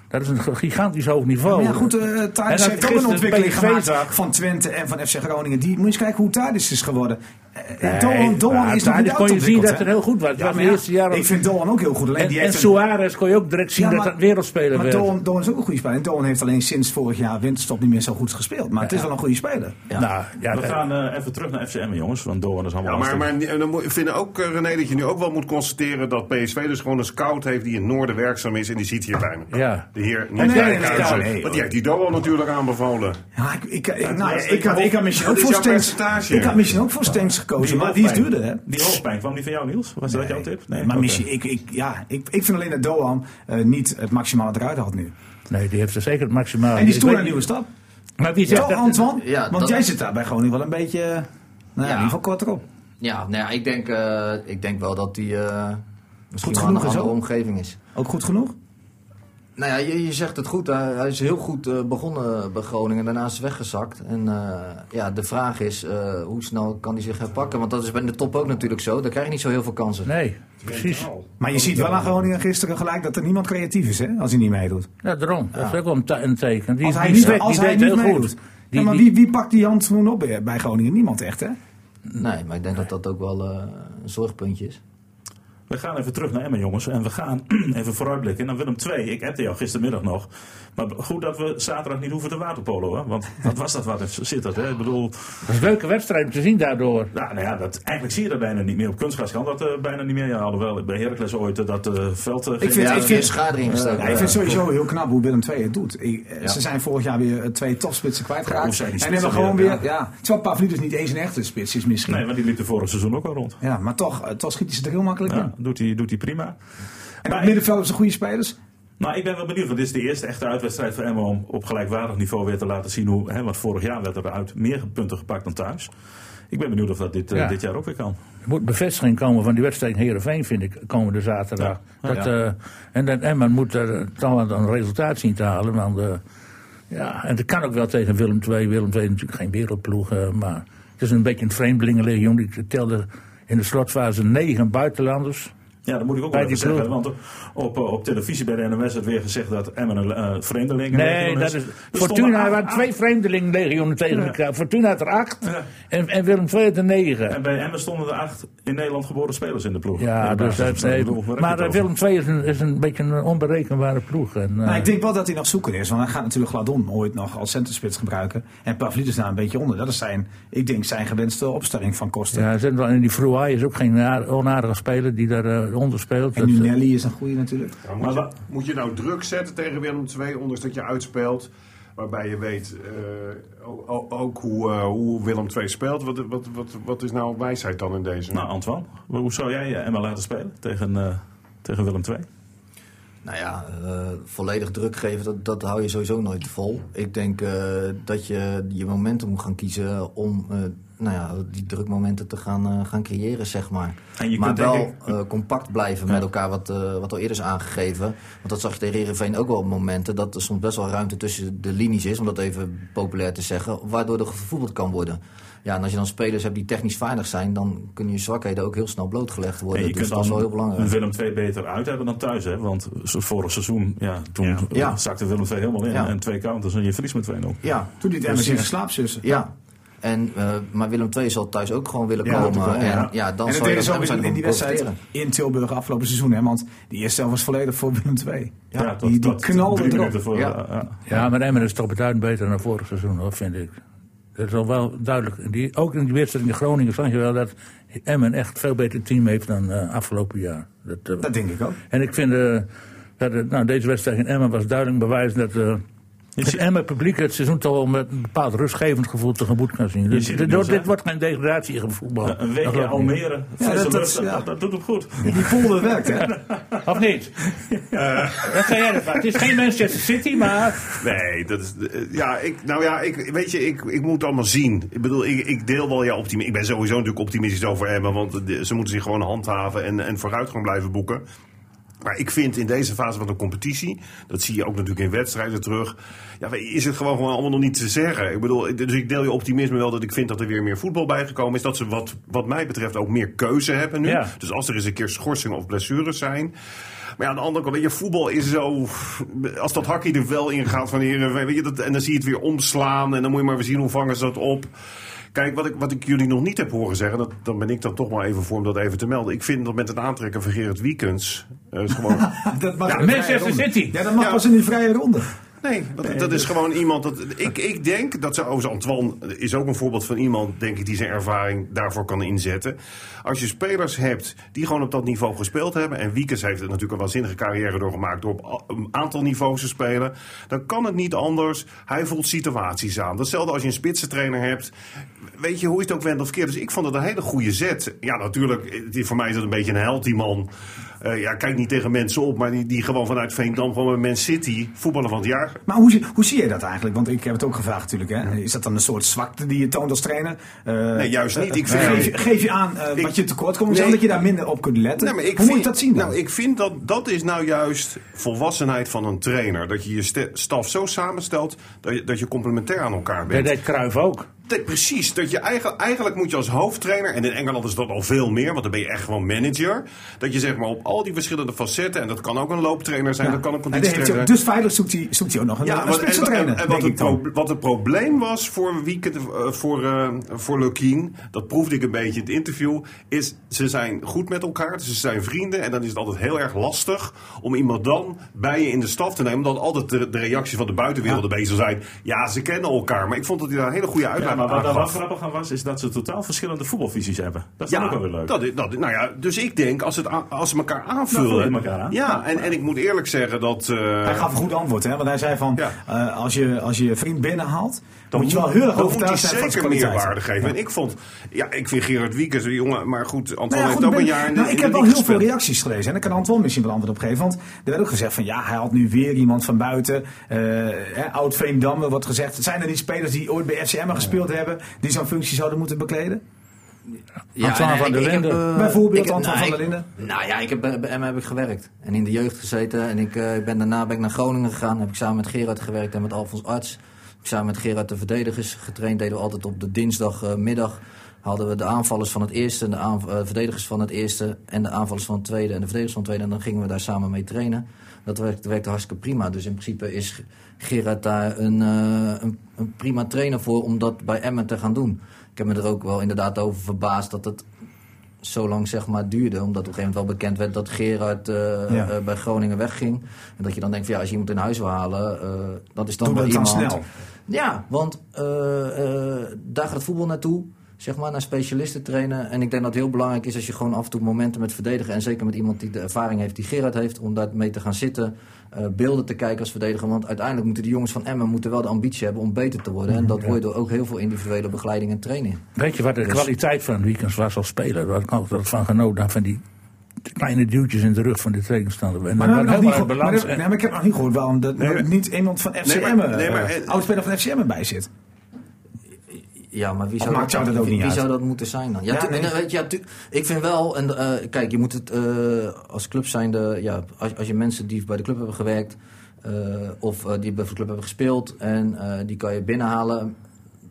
[SPEAKER 6] Dat is een gigantisch hoog niveau.
[SPEAKER 3] maar ja, goed, eh Thadis
[SPEAKER 6] dat
[SPEAKER 3] heeft ook een ontwikkeling
[SPEAKER 6] PSV
[SPEAKER 3] gemaakt
[SPEAKER 6] zag-
[SPEAKER 3] van Twente en van FC Groningen. Die, moet je eens kijken hoe Thadis is geworden. Eh,
[SPEAKER 6] Nee,
[SPEAKER 3] Doan, Doan
[SPEAKER 6] maar
[SPEAKER 3] is nog niet
[SPEAKER 6] kon je zien dat het heel goed was.
[SPEAKER 3] Ja,
[SPEAKER 6] was
[SPEAKER 3] maar ja,
[SPEAKER 6] eerste jaren-
[SPEAKER 3] ik vind Doan ook heel goed. Alleen
[SPEAKER 6] En,
[SPEAKER 3] die
[SPEAKER 6] en Suarez kon je ook direct zien
[SPEAKER 3] Ja,
[SPEAKER 6] dat
[SPEAKER 3] maar-
[SPEAKER 6] dat wereldspeler
[SPEAKER 3] Maar
[SPEAKER 6] werd.
[SPEAKER 3] Doan, Doan is ook een goede speler. En Doan heeft alleen sinds vorig jaar winterstop niet meer zo goed gespeeld. Maar het is wel een goede speler.
[SPEAKER 4] Ja.
[SPEAKER 6] Nou, ja,
[SPEAKER 2] We
[SPEAKER 6] eh,
[SPEAKER 2] gaan eh, even terug naar FCM, jongens. Want Doan is allemaal
[SPEAKER 5] Ja, maar, maar en dan moet- ik vind ook, René, dat je nu ook wel moet constateren dat PSV dus gewoon een scout heeft die in het noorden werkzaam is. En die zit hier bij me.
[SPEAKER 6] Ja.
[SPEAKER 5] De heer
[SPEAKER 3] nee,
[SPEAKER 5] Niels
[SPEAKER 3] nee,
[SPEAKER 5] Dijkhuizen.
[SPEAKER 3] nee, nee,
[SPEAKER 5] Want die heeft die Doan natuurlijk aanbevolen.
[SPEAKER 3] Ja, ik, ik, ik, nou, ik, had, ik had misschien ook voor Stenks. Ik had misschien ook voor Stenks gekozen.
[SPEAKER 2] Die
[SPEAKER 3] Maar die is duurder, hè?
[SPEAKER 2] Die hoofdpijn, kwam die van jou, Niels? Was dat jouw tip?
[SPEAKER 3] Maar
[SPEAKER 2] Oké.
[SPEAKER 3] misschien, ik, ik, ja, ik, ik vind alleen dat Doan eh, niet het maximale eruit had nu.
[SPEAKER 6] nee, die heeft er zeker het maximaal.
[SPEAKER 3] En die is een nieuwe stap.
[SPEAKER 6] Maar wie zegt
[SPEAKER 3] Toch,
[SPEAKER 6] dat?
[SPEAKER 3] Antoine?
[SPEAKER 4] Ja,
[SPEAKER 3] Want
[SPEAKER 4] dat-
[SPEAKER 3] jij zit daar bij Groningen wel een beetje, eh, nou ja, in ieder geval kort erop.
[SPEAKER 4] Ja, nou ja, ik denk, eh, ik denk wel dat die eh misschien
[SPEAKER 3] Goed
[SPEAKER 4] een
[SPEAKER 3] genoeg is
[SPEAKER 4] andere
[SPEAKER 3] ook.
[SPEAKER 4] omgeving is.
[SPEAKER 3] Ook goed genoeg?
[SPEAKER 4] Nou ja, je, je zegt het goed. Hij, hij is heel goed eh, begonnen bij Groningen. Daarna is hij weggezakt. En eh, ja, de vraag is, eh, hoe snel kan hij zich herpakken? Want dat is bij de top ook natuurlijk zo. Daar krijg je niet zo heel veel kansen.
[SPEAKER 6] Nee, precies.
[SPEAKER 3] Maar je ziet wel aan Groningen gisteren gelijk dat er niemand creatief is, hè? Als hij niet meedoet.
[SPEAKER 6] Ja, daarom. Dat is ook wel een, te- een teken. Die,
[SPEAKER 3] Als hij
[SPEAKER 6] die
[SPEAKER 3] niet, als
[SPEAKER 6] die
[SPEAKER 3] hij
[SPEAKER 6] deed
[SPEAKER 3] niet
[SPEAKER 6] heel goed.
[SPEAKER 3] meedoet.
[SPEAKER 6] Die,
[SPEAKER 3] ja, maar
[SPEAKER 6] die-
[SPEAKER 3] wie, wie pakt die handschoen op bij Groningen? Niemand echt, hè?
[SPEAKER 4] Nee, maar ik denk dat dat ook wel een zorgpuntje is.
[SPEAKER 2] We gaan even terug naar Emmen, jongens. En we gaan even vooruitblikken naar Willem II. Ik appte jou gistermiddag nog. Maar goed dat we zaterdag niet hoeven te waterpolo, hè? Want wat was dat wat zit dat, hè? Ik bedoel,
[SPEAKER 6] Dat is een leuke wedstrijd om te zien daardoor.
[SPEAKER 2] nou, nou ja, dat, eigenlijk zie je dat bijna niet meer. Op kunstgras kan dat eh, bijna niet meer. Ja, alhoewel, bij Heracles ooit eh, dat eh, veld... ging-
[SPEAKER 3] vind-
[SPEAKER 4] Ja,
[SPEAKER 3] ik
[SPEAKER 4] ik
[SPEAKER 3] vind-
[SPEAKER 4] schade.
[SPEAKER 3] Ja, ik vind het sowieso heel knap hoe Willem II het doet. Ik-
[SPEAKER 4] Ja.
[SPEAKER 3] Ze zijn vorig jaar weer twee topspitsen kwijtgeraakt. en hebben gewoon
[SPEAKER 2] weer.
[SPEAKER 3] Ja. Terwijl Pavlidis niet eens een echte spits is misschien.
[SPEAKER 2] Nee, want die liep er vorig seizoen ook al rond.
[SPEAKER 3] Ja, maar toch, toch schiet hij ze er heel makkelijk
[SPEAKER 2] Ja,
[SPEAKER 3] in.
[SPEAKER 2] Doet hij doet hij prima.
[SPEAKER 3] En
[SPEAKER 2] Maar-
[SPEAKER 3] het middenveld hebben ze goede spelers.
[SPEAKER 2] Nou, ik ben wel benieuwd, want dit is de eerste echte uitwedstrijd voor Emma om op gelijkwaardig niveau weer te laten zien hoe, hè, want vorig jaar werd er uit meer punten gepakt dan thuis. Ik ben benieuwd of dat dit, eh, dit jaar ook weer kan.
[SPEAKER 6] Er moet bevestiging komen van die wedstrijd in Heerenveen, vind ik, komende zaterdag.
[SPEAKER 2] Ja.
[SPEAKER 6] Dat,
[SPEAKER 2] Ja.
[SPEAKER 6] eh, en dat Emmen moet er toch wel een resultaat zien te halen. Want, eh, ja, en het kan ook wel tegen Willem II. Willem II is natuurlijk geen wereldploeg, eh, maar het is een beetje een vreemdelingenlegioen. Ik telde in de slotfase negen buitenlanders.
[SPEAKER 2] Ja, dat moet ik ook wel zeggen. Want op, eh, op televisie bij de NOS werd weer gezegd dat Emmen een eh, vreemdeling
[SPEAKER 6] Nee, dat is, Fortuna er waren twee vreemdelingenlegioenen tegen elkaar. Fortuna had er acht
[SPEAKER 2] Ja.
[SPEAKER 6] en, en Willem II had er negen.
[SPEAKER 2] En bij Emmen stonden er acht in Nederland geboren spelers in de ploeg.
[SPEAKER 6] Ja,
[SPEAKER 2] de
[SPEAKER 6] dus dat, nee, maar eh? Willem II is een, is een beetje een onberekenbare ploeg. En, eh,
[SPEAKER 3] Maar ik denk wel dat hij nog zoeken is. Want hij gaat natuurlijk Gladon ooit nog als centerspits gebruiken. En Pavlidis daar een beetje onder. Dat is zijn, ik denk, zijn gewenste opstelling van Kosten.
[SPEAKER 6] Ja, wel in die Fruai is ook geen aard- onaardige speler die daaronder onder speelt.
[SPEAKER 3] En
[SPEAKER 6] Dat,
[SPEAKER 3] nu
[SPEAKER 6] eh,
[SPEAKER 3] Nelly is een goede natuurlijk.
[SPEAKER 5] Ja, moet,
[SPEAKER 2] Maar
[SPEAKER 5] je,
[SPEAKER 2] wa-
[SPEAKER 5] moet je nou druk zetten tegen Willem II, ondanks dat je uitspeelt? Waarbij je weet eh, ook hoe, eh, hoe Willem II speelt. Wat, wat, wat, wat is nou wijsheid dan in deze?
[SPEAKER 2] Nou, Antoine, hoe zou jij Emma laten spelen tegen, eh, tegen Willem II?
[SPEAKER 4] Nou ja, eh, volledig druk geven, dat, dat hou je sowieso nooit vol. Ik denk eh, dat je je momenten moet gaan kiezen om eh, nou ja, die drukmomenten te gaan, eh, gaan creëren, zeg maar.
[SPEAKER 2] En je
[SPEAKER 4] maar wel
[SPEAKER 2] ik-
[SPEAKER 4] eh, compact blijven met elkaar, wat, eh, wat al eerder is aangegeven. Want dat zag je tegen Heerenveen ook wel op momenten, dat er soms best wel ruimte tussen de linies is, om dat even populair te zeggen, waardoor er gevoetbald kan worden. Ja, en als je dan spelers hebt die technisch vaardig zijn, dan kunnen je zwakheden ook heel snel blootgelegd worden.
[SPEAKER 2] En je
[SPEAKER 4] dus
[SPEAKER 2] kunt
[SPEAKER 4] dat is wel heel
[SPEAKER 2] dan
[SPEAKER 4] belangrijk.
[SPEAKER 2] Willem II beter uit hebben dan thuis. Hè? Want vorig seizoen, ja, toen
[SPEAKER 5] Ja.
[SPEAKER 4] Ja.
[SPEAKER 2] zakte Willem II helemaal in.
[SPEAKER 4] Ja.
[SPEAKER 2] En twee counters en je verliest met 2-0.
[SPEAKER 4] Ja,
[SPEAKER 3] Toen liet Emmen zich in slaap zussen.
[SPEAKER 4] Ja. En, eh, maar Willem II zal thuis ook gewoon willen
[SPEAKER 3] Ja,
[SPEAKER 4] komen.
[SPEAKER 3] wel,
[SPEAKER 4] en
[SPEAKER 3] ja.
[SPEAKER 4] ja, dan
[SPEAKER 3] en dat
[SPEAKER 4] zal je dat
[SPEAKER 3] in, in die wedstrijd in Tilburg afgelopen seizoen. Hè, want die eerste helft was volledig voor Willem II.
[SPEAKER 2] Ja,
[SPEAKER 3] die, knalde erop.
[SPEAKER 2] minuten voor.
[SPEAKER 4] Ja.
[SPEAKER 2] eh, ja.
[SPEAKER 6] ja, maar Emmen is toch beduidend beter dan vorig seizoen, hoor, vind ik. Dat is al wel duidelijk. Die, ook in die wedstrijd in Groningen zag je wel dat Emmen echt een veel beter team heeft dan eh, afgelopen jaar. Dat,
[SPEAKER 3] Dat denk ik ook.
[SPEAKER 6] En ik vind dat het, nou, deze wedstrijd in Emmen was duidelijk bewijs dat eh het Emmen publiek het seizoen toch wel met een bepaald rustgevend gevoel tegemoet kan zien. Dus
[SPEAKER 2] het
[SPEAKER 6] dit,
[SPEAKER 2] dus,
[SPEAKER 6] wordt geen degradatie in voetbal.
[SPEAKER 2] Een
[SPEAKER 6] Dat ik niet.
[SPEAKER 2] Almere,
[SPEAKER 3] dat- dat-
[SPEAKER 2] dat,
[SPEAKER 3] ja.
[SPEAKER 2] dat, dat doet hem goed.
[SPEAKER 3] Die polder werkt, hè?
[SPEAKER 6] Of niet? Wat zei jij ervan? Het is geen Manchester City, maar...
[SPEAKER 5] Nee, dat is. eh, Ja, ik, nou ja, ik, weet je, ik, ik moet het allemaal zien. Ik bedoel, ik, ik deel wel jouw optimisme. Ik ben sowieso natuurlijk optimistisch over Emma, want ze moeten zich gewoon handhaven en, en vooruitgang blijven boeken. Maar ik vind in deze fase van de competitie, dat zie je ook natuurlijk in wedstrijden terug, ja, is het gewoon, gewoon allemaal nog niet te zeggen. Ik bedoel, dus ik deel je optimisme wel dat ik vind dat er weer meer voetbal bijgekomen is. Dat ze wat, wat mij betreft ook meer keuze hebben nu.
[SPEAKER 6] Ja.
[SPEAKER 5] Dus als er eens een keer schorsingen of blessures zijn. Maar ja, aan de andere kant, weet je, voetbal is zo. Als dat hakje er wel in gaat van Heerenveen, weet je, dat, en dan zie je het weer omslaan. En dan moet je maar weer zien hoe vangen ze dat op. Kijk, wat ik, wat ik jullie nog niet heb horen zeggen, dat, dan ben ik dan toch maar even voor om dat even te melden. Ik vind dat met het aantrekken van Gerard Wiekens. eh, is gewoon.
[SPEAKER 3] Dat mag
[SPEAKER 6] Ja,
[SPEAKER 3] in de vrije
[SPEAKER 6] Manchester. City.
[SPEAKER 3] Ja, dat mag
[SPEAKER 5] Ja.
[SPEAKER 3] pas in die vrije ronde.
[SPEAKER 5] Nee, dat, dat is gewoon iemand. Dat, ik, ik denk dat ze. Overigens, Antoine is ook een voorbeeld van iemand, denk ik, die zijn ervaring daarvoor kan inzetten. Als je spelers hebt die gewoon op dat niveau gespeeld hebben. En Wiekens heeft natuurlijk een waanzinnige carrière doorgemaakt. door op een aantal niveaus te spelen. Dan kan het niet anders. Hij voelt situaties aan. Datzelfde als je een spitsentrainer hebt. Weet je hoe is het ook wend of keer. Dus ik vond het een hele goede zet. Ja, natuurlijk. Voor mij is dat een beetje een held, die man. Eh, ja, kijk niet tegen mensen op, maar die, die gewoon vanuit Veendam, gewoon met Man City, voetballer van het jaar.
[SPEAKER 3] Maar hoe, zie- hoe zie je dat eigenlijk? Want ik heb het ook gevraagd natuurlijk. Hè? Is dat dan een soort zwakte die je toont als trainer? Eh,
[SPEAKER 5] Nee, juist niet. Ik
[SPEAKER 3] eh,
[SPEAKER 5] vind-
[SPEAKER 3] geef, je- geef je aan eh,
[SPEAKER 5] Ik-
[SPEAKER 3] wat je tekort komt,
[SPEAKER 5] Nee.
[SPEAKER 3] zodat je daar minder op kunt letten?
[SPEAKER 5] Nee, maar ik
[SPEAKER 3] hoe
[SPEAKER 5] vind,
[SPEAKER 3] moet je dat zien dan?
[SPEAKER 5] Nou, ik vind dat dat is nou juist volwassenheid van een trainer. Dat je je staf zo samenstelt dat je, dat je complementair aan elkaar
[SPEAKER 6] Dat
[SPEAKER 5] bent.
[SPEAKER 6] deed Cruijff ook.
[SPEAKER 5] Precies. Dat je eigenlijk, eigenlijk moet je als hoofdtrainer, en in Engeland is dat al veel meer, want dan ben je echt gewoon manager. Dat je zeg maar op al die verschillende facetten, en dat kan ook een looptrainer zijn, dat kan een conditietrainer
[SPEAKER 3] ook- dus veilig zoekt hij, zoekt hij ook nog een,
[SPEAKER 5] ja,
[SPEAKER 3] een
[SPEAKER 5] wat, en,
[SPEAKER 3] spitsentrainer,
[SPEAKER 5] en, wat, het pro- wat het probleem was voor weekend, eh, voor, eh voor Lukien, dat proefde ik een beetje in het interview, is ze zijn goed met elkaar, ze zijn vrienden. En dan is het altijd heel erg lastig om iemand dan bij je in de staf te nemen. Omdat altijd de, de reactie van de buitenwereld beetje zou zijn, ja, ze kennen elkaar. Maar ik vond dat hij daar een hele goede
[SPEAKER 2] Ja,
[SPEAKER 5] uitleg
[SPEAKER 2] maar wat daar wel grappig aan was, is dat ze totaal verschillende voetbalvisies hebben. Dat is ook wel weer leuk.
[SPEAKER 5] Dat, is- dat, is- nou ja, dus ik denk als, het, a- als ze elkaar
[SPEAKER 2] Nou,
[SPEAKER 5] aanvullen.
[SPEAKER 2] vullen elkaar aan.
[SPEAKER 5] Ja, en, en ik moet eerlijk zeggen dat. eh,
[SPEAKER 3] Hij gaf een goed antwoord, hè? want hij zei van,
[SPEAKER 5] Ja.
[SPEAKER 3] eh, als, je, als je je vriend binnenhaalt,
[SPEAKER 5] Dan
[SPEAKER 3] moet je wel heel erg overtuigd zijn van
[SPEAKER 5] zeker
[SPEAKER 3] kwaliteit.
[SPEAKER 5] meerwaarde geven. En ik vond, ja, ik vind Gerard Wiekers een jongen, maar goed, Antoine
[SPEAKER 3] Nou ja,
[SPEAKER 5] heeft
[SPEAKER 3] goed,
[SPEAKER 5] ook
[SPEAKER 3] ben-
[SPEAKER 5] een jaar in de
[SPEAKER 3] nou,
[SPEAKER 5] in
[SPEAKER 3] ik
[SPEAKER 5] de
[SPEAKER 3] heb wel heel veel reacties gelezen en daar kan Antoine misschien wel antwoord op geven. Want er werd ook gezegd van ja, hij had nu weer iemand van buiten. eh hè, oud Veendam wordt gezegd. Zijn er die spelers die ooit bij FCM gespeeld hebben, die zo'n functie zouden moeten bekleden?
[SPEAKER 6] Antoine
[SPEAKER 4] nee,
[SPEAKER 6] van der
[SPEAKER 4] ik- ik
[SPEAKER 6] Linden.
[SPEAKER 4] eh,
[SPEAKER 3] Bijvoorbeeld
[SPEAKER 4] ik
[SPEAKER 3] Antoine
[SPEAKER 4] nou,
[SPEAKER 3] van der
[SPEAKER 4] ik-
[SPEAKER 3] Linden.
[SPEAKER 4] Nou ja, ik heb, bij Emma heb ik gewerkt. En in de jeugd gezeten. En ik, eh, ik ben, daarna ben ik naar Groningen gegaan. Heb ik samen met Gerard gewerkt en met Alfons Arts. Samen met Gerard de verdedigers getraind. Deden we altijd op de dinsdagmiddag. hadden we de aanvallers van het eerste, en de eh, verdedigers van het eerste en de aanvallers van het tweede en de verdedigers van het tweede. En dan gingen we daar samen mee trainen. Dat werkte, werkte hartstikke prima. Dus in principe is Gerard daar een, eh, een, een prima trainer voor om dat bij Emmen te gaan doen. Ik heb me er ook wel inderdaad over verbaasd dat het zo lang zeg maar duurde. Omdat op een gegeven moment wel bekend werd dat Gerard eh,
[SPEAKER 3] Ja.
[SPEAKER 4] eh, bij Groningen wegging. En dat je dan denkt van ja, als je iemand in huis wil halen, eh, dat is dan
[SPEAKER 3] Doe
[SPEAKER 4] wel
[SPEAKER 3] dat dan
[SPEAKER 4] iemand.
[SPEAKER 3] snel.
[SPEAKER 4] Ja, want daar gaat het voetbal naartoe. Zeg maar, naar specialisten trainen. En ik denk dat het heel belangrijk is als je gewoon af en toe momenten met verdedigen. En zeker met iemand die de ervaring heeft die Gerard heeft. Om daar mee te gaan zitten. Eh, beelden te kijken als verdediger. Want uiteindelijk moeten die jongens van Emmen moeten wel de ambitie hebben om beter te worden. En dat wordt door ook heel veel individuele begeleiding en training.
[SPEAKER 6] Weet je wat de
[SPEAKER 4] Dus-
[SPEAKER 6] kwaliteit van Weekends was als speler? Waar ik altijd van genoten van die kleine duwtjes in de rug van de tegenstander. En
[SPEAKER 3] Maar, nou, nog niet gehoord- maar, nee, maar ik heb nog niet gehoord waarom dat
[SPEAKER 5] Nee, maar-
[SPEAKER 3] niet iemand van FCM,
[SPEAKER 5] Nee, maar- nee, maar-
[SPEAKER 3] eh, oudspeler van FCM erbij zit.
[SPEAKER 4] Ja, maar wie zou,
[SPEAKER 3] dat ook
[SPEAKER 4] wie,
[SPEAKER 3] niet
[SPEAKER 4] wie
[SPEAKER 3] uit?
[SPEAKER 4] zou dat moeten zijn dan? Ja,
[SPEAKER 3] Ja,
[SPEAKER 4] tu-
[SPEAKER 3] nee.
[SPEAKER 4] nee, weet je, ja, ik vind wel, en, eh, kijk, je moet het eh, als club zijnde, ja, als, als je mensen die bij de club hebben gewerkt, eh, of die bij de club hebben gespeeld, en die kan je binnenhalen,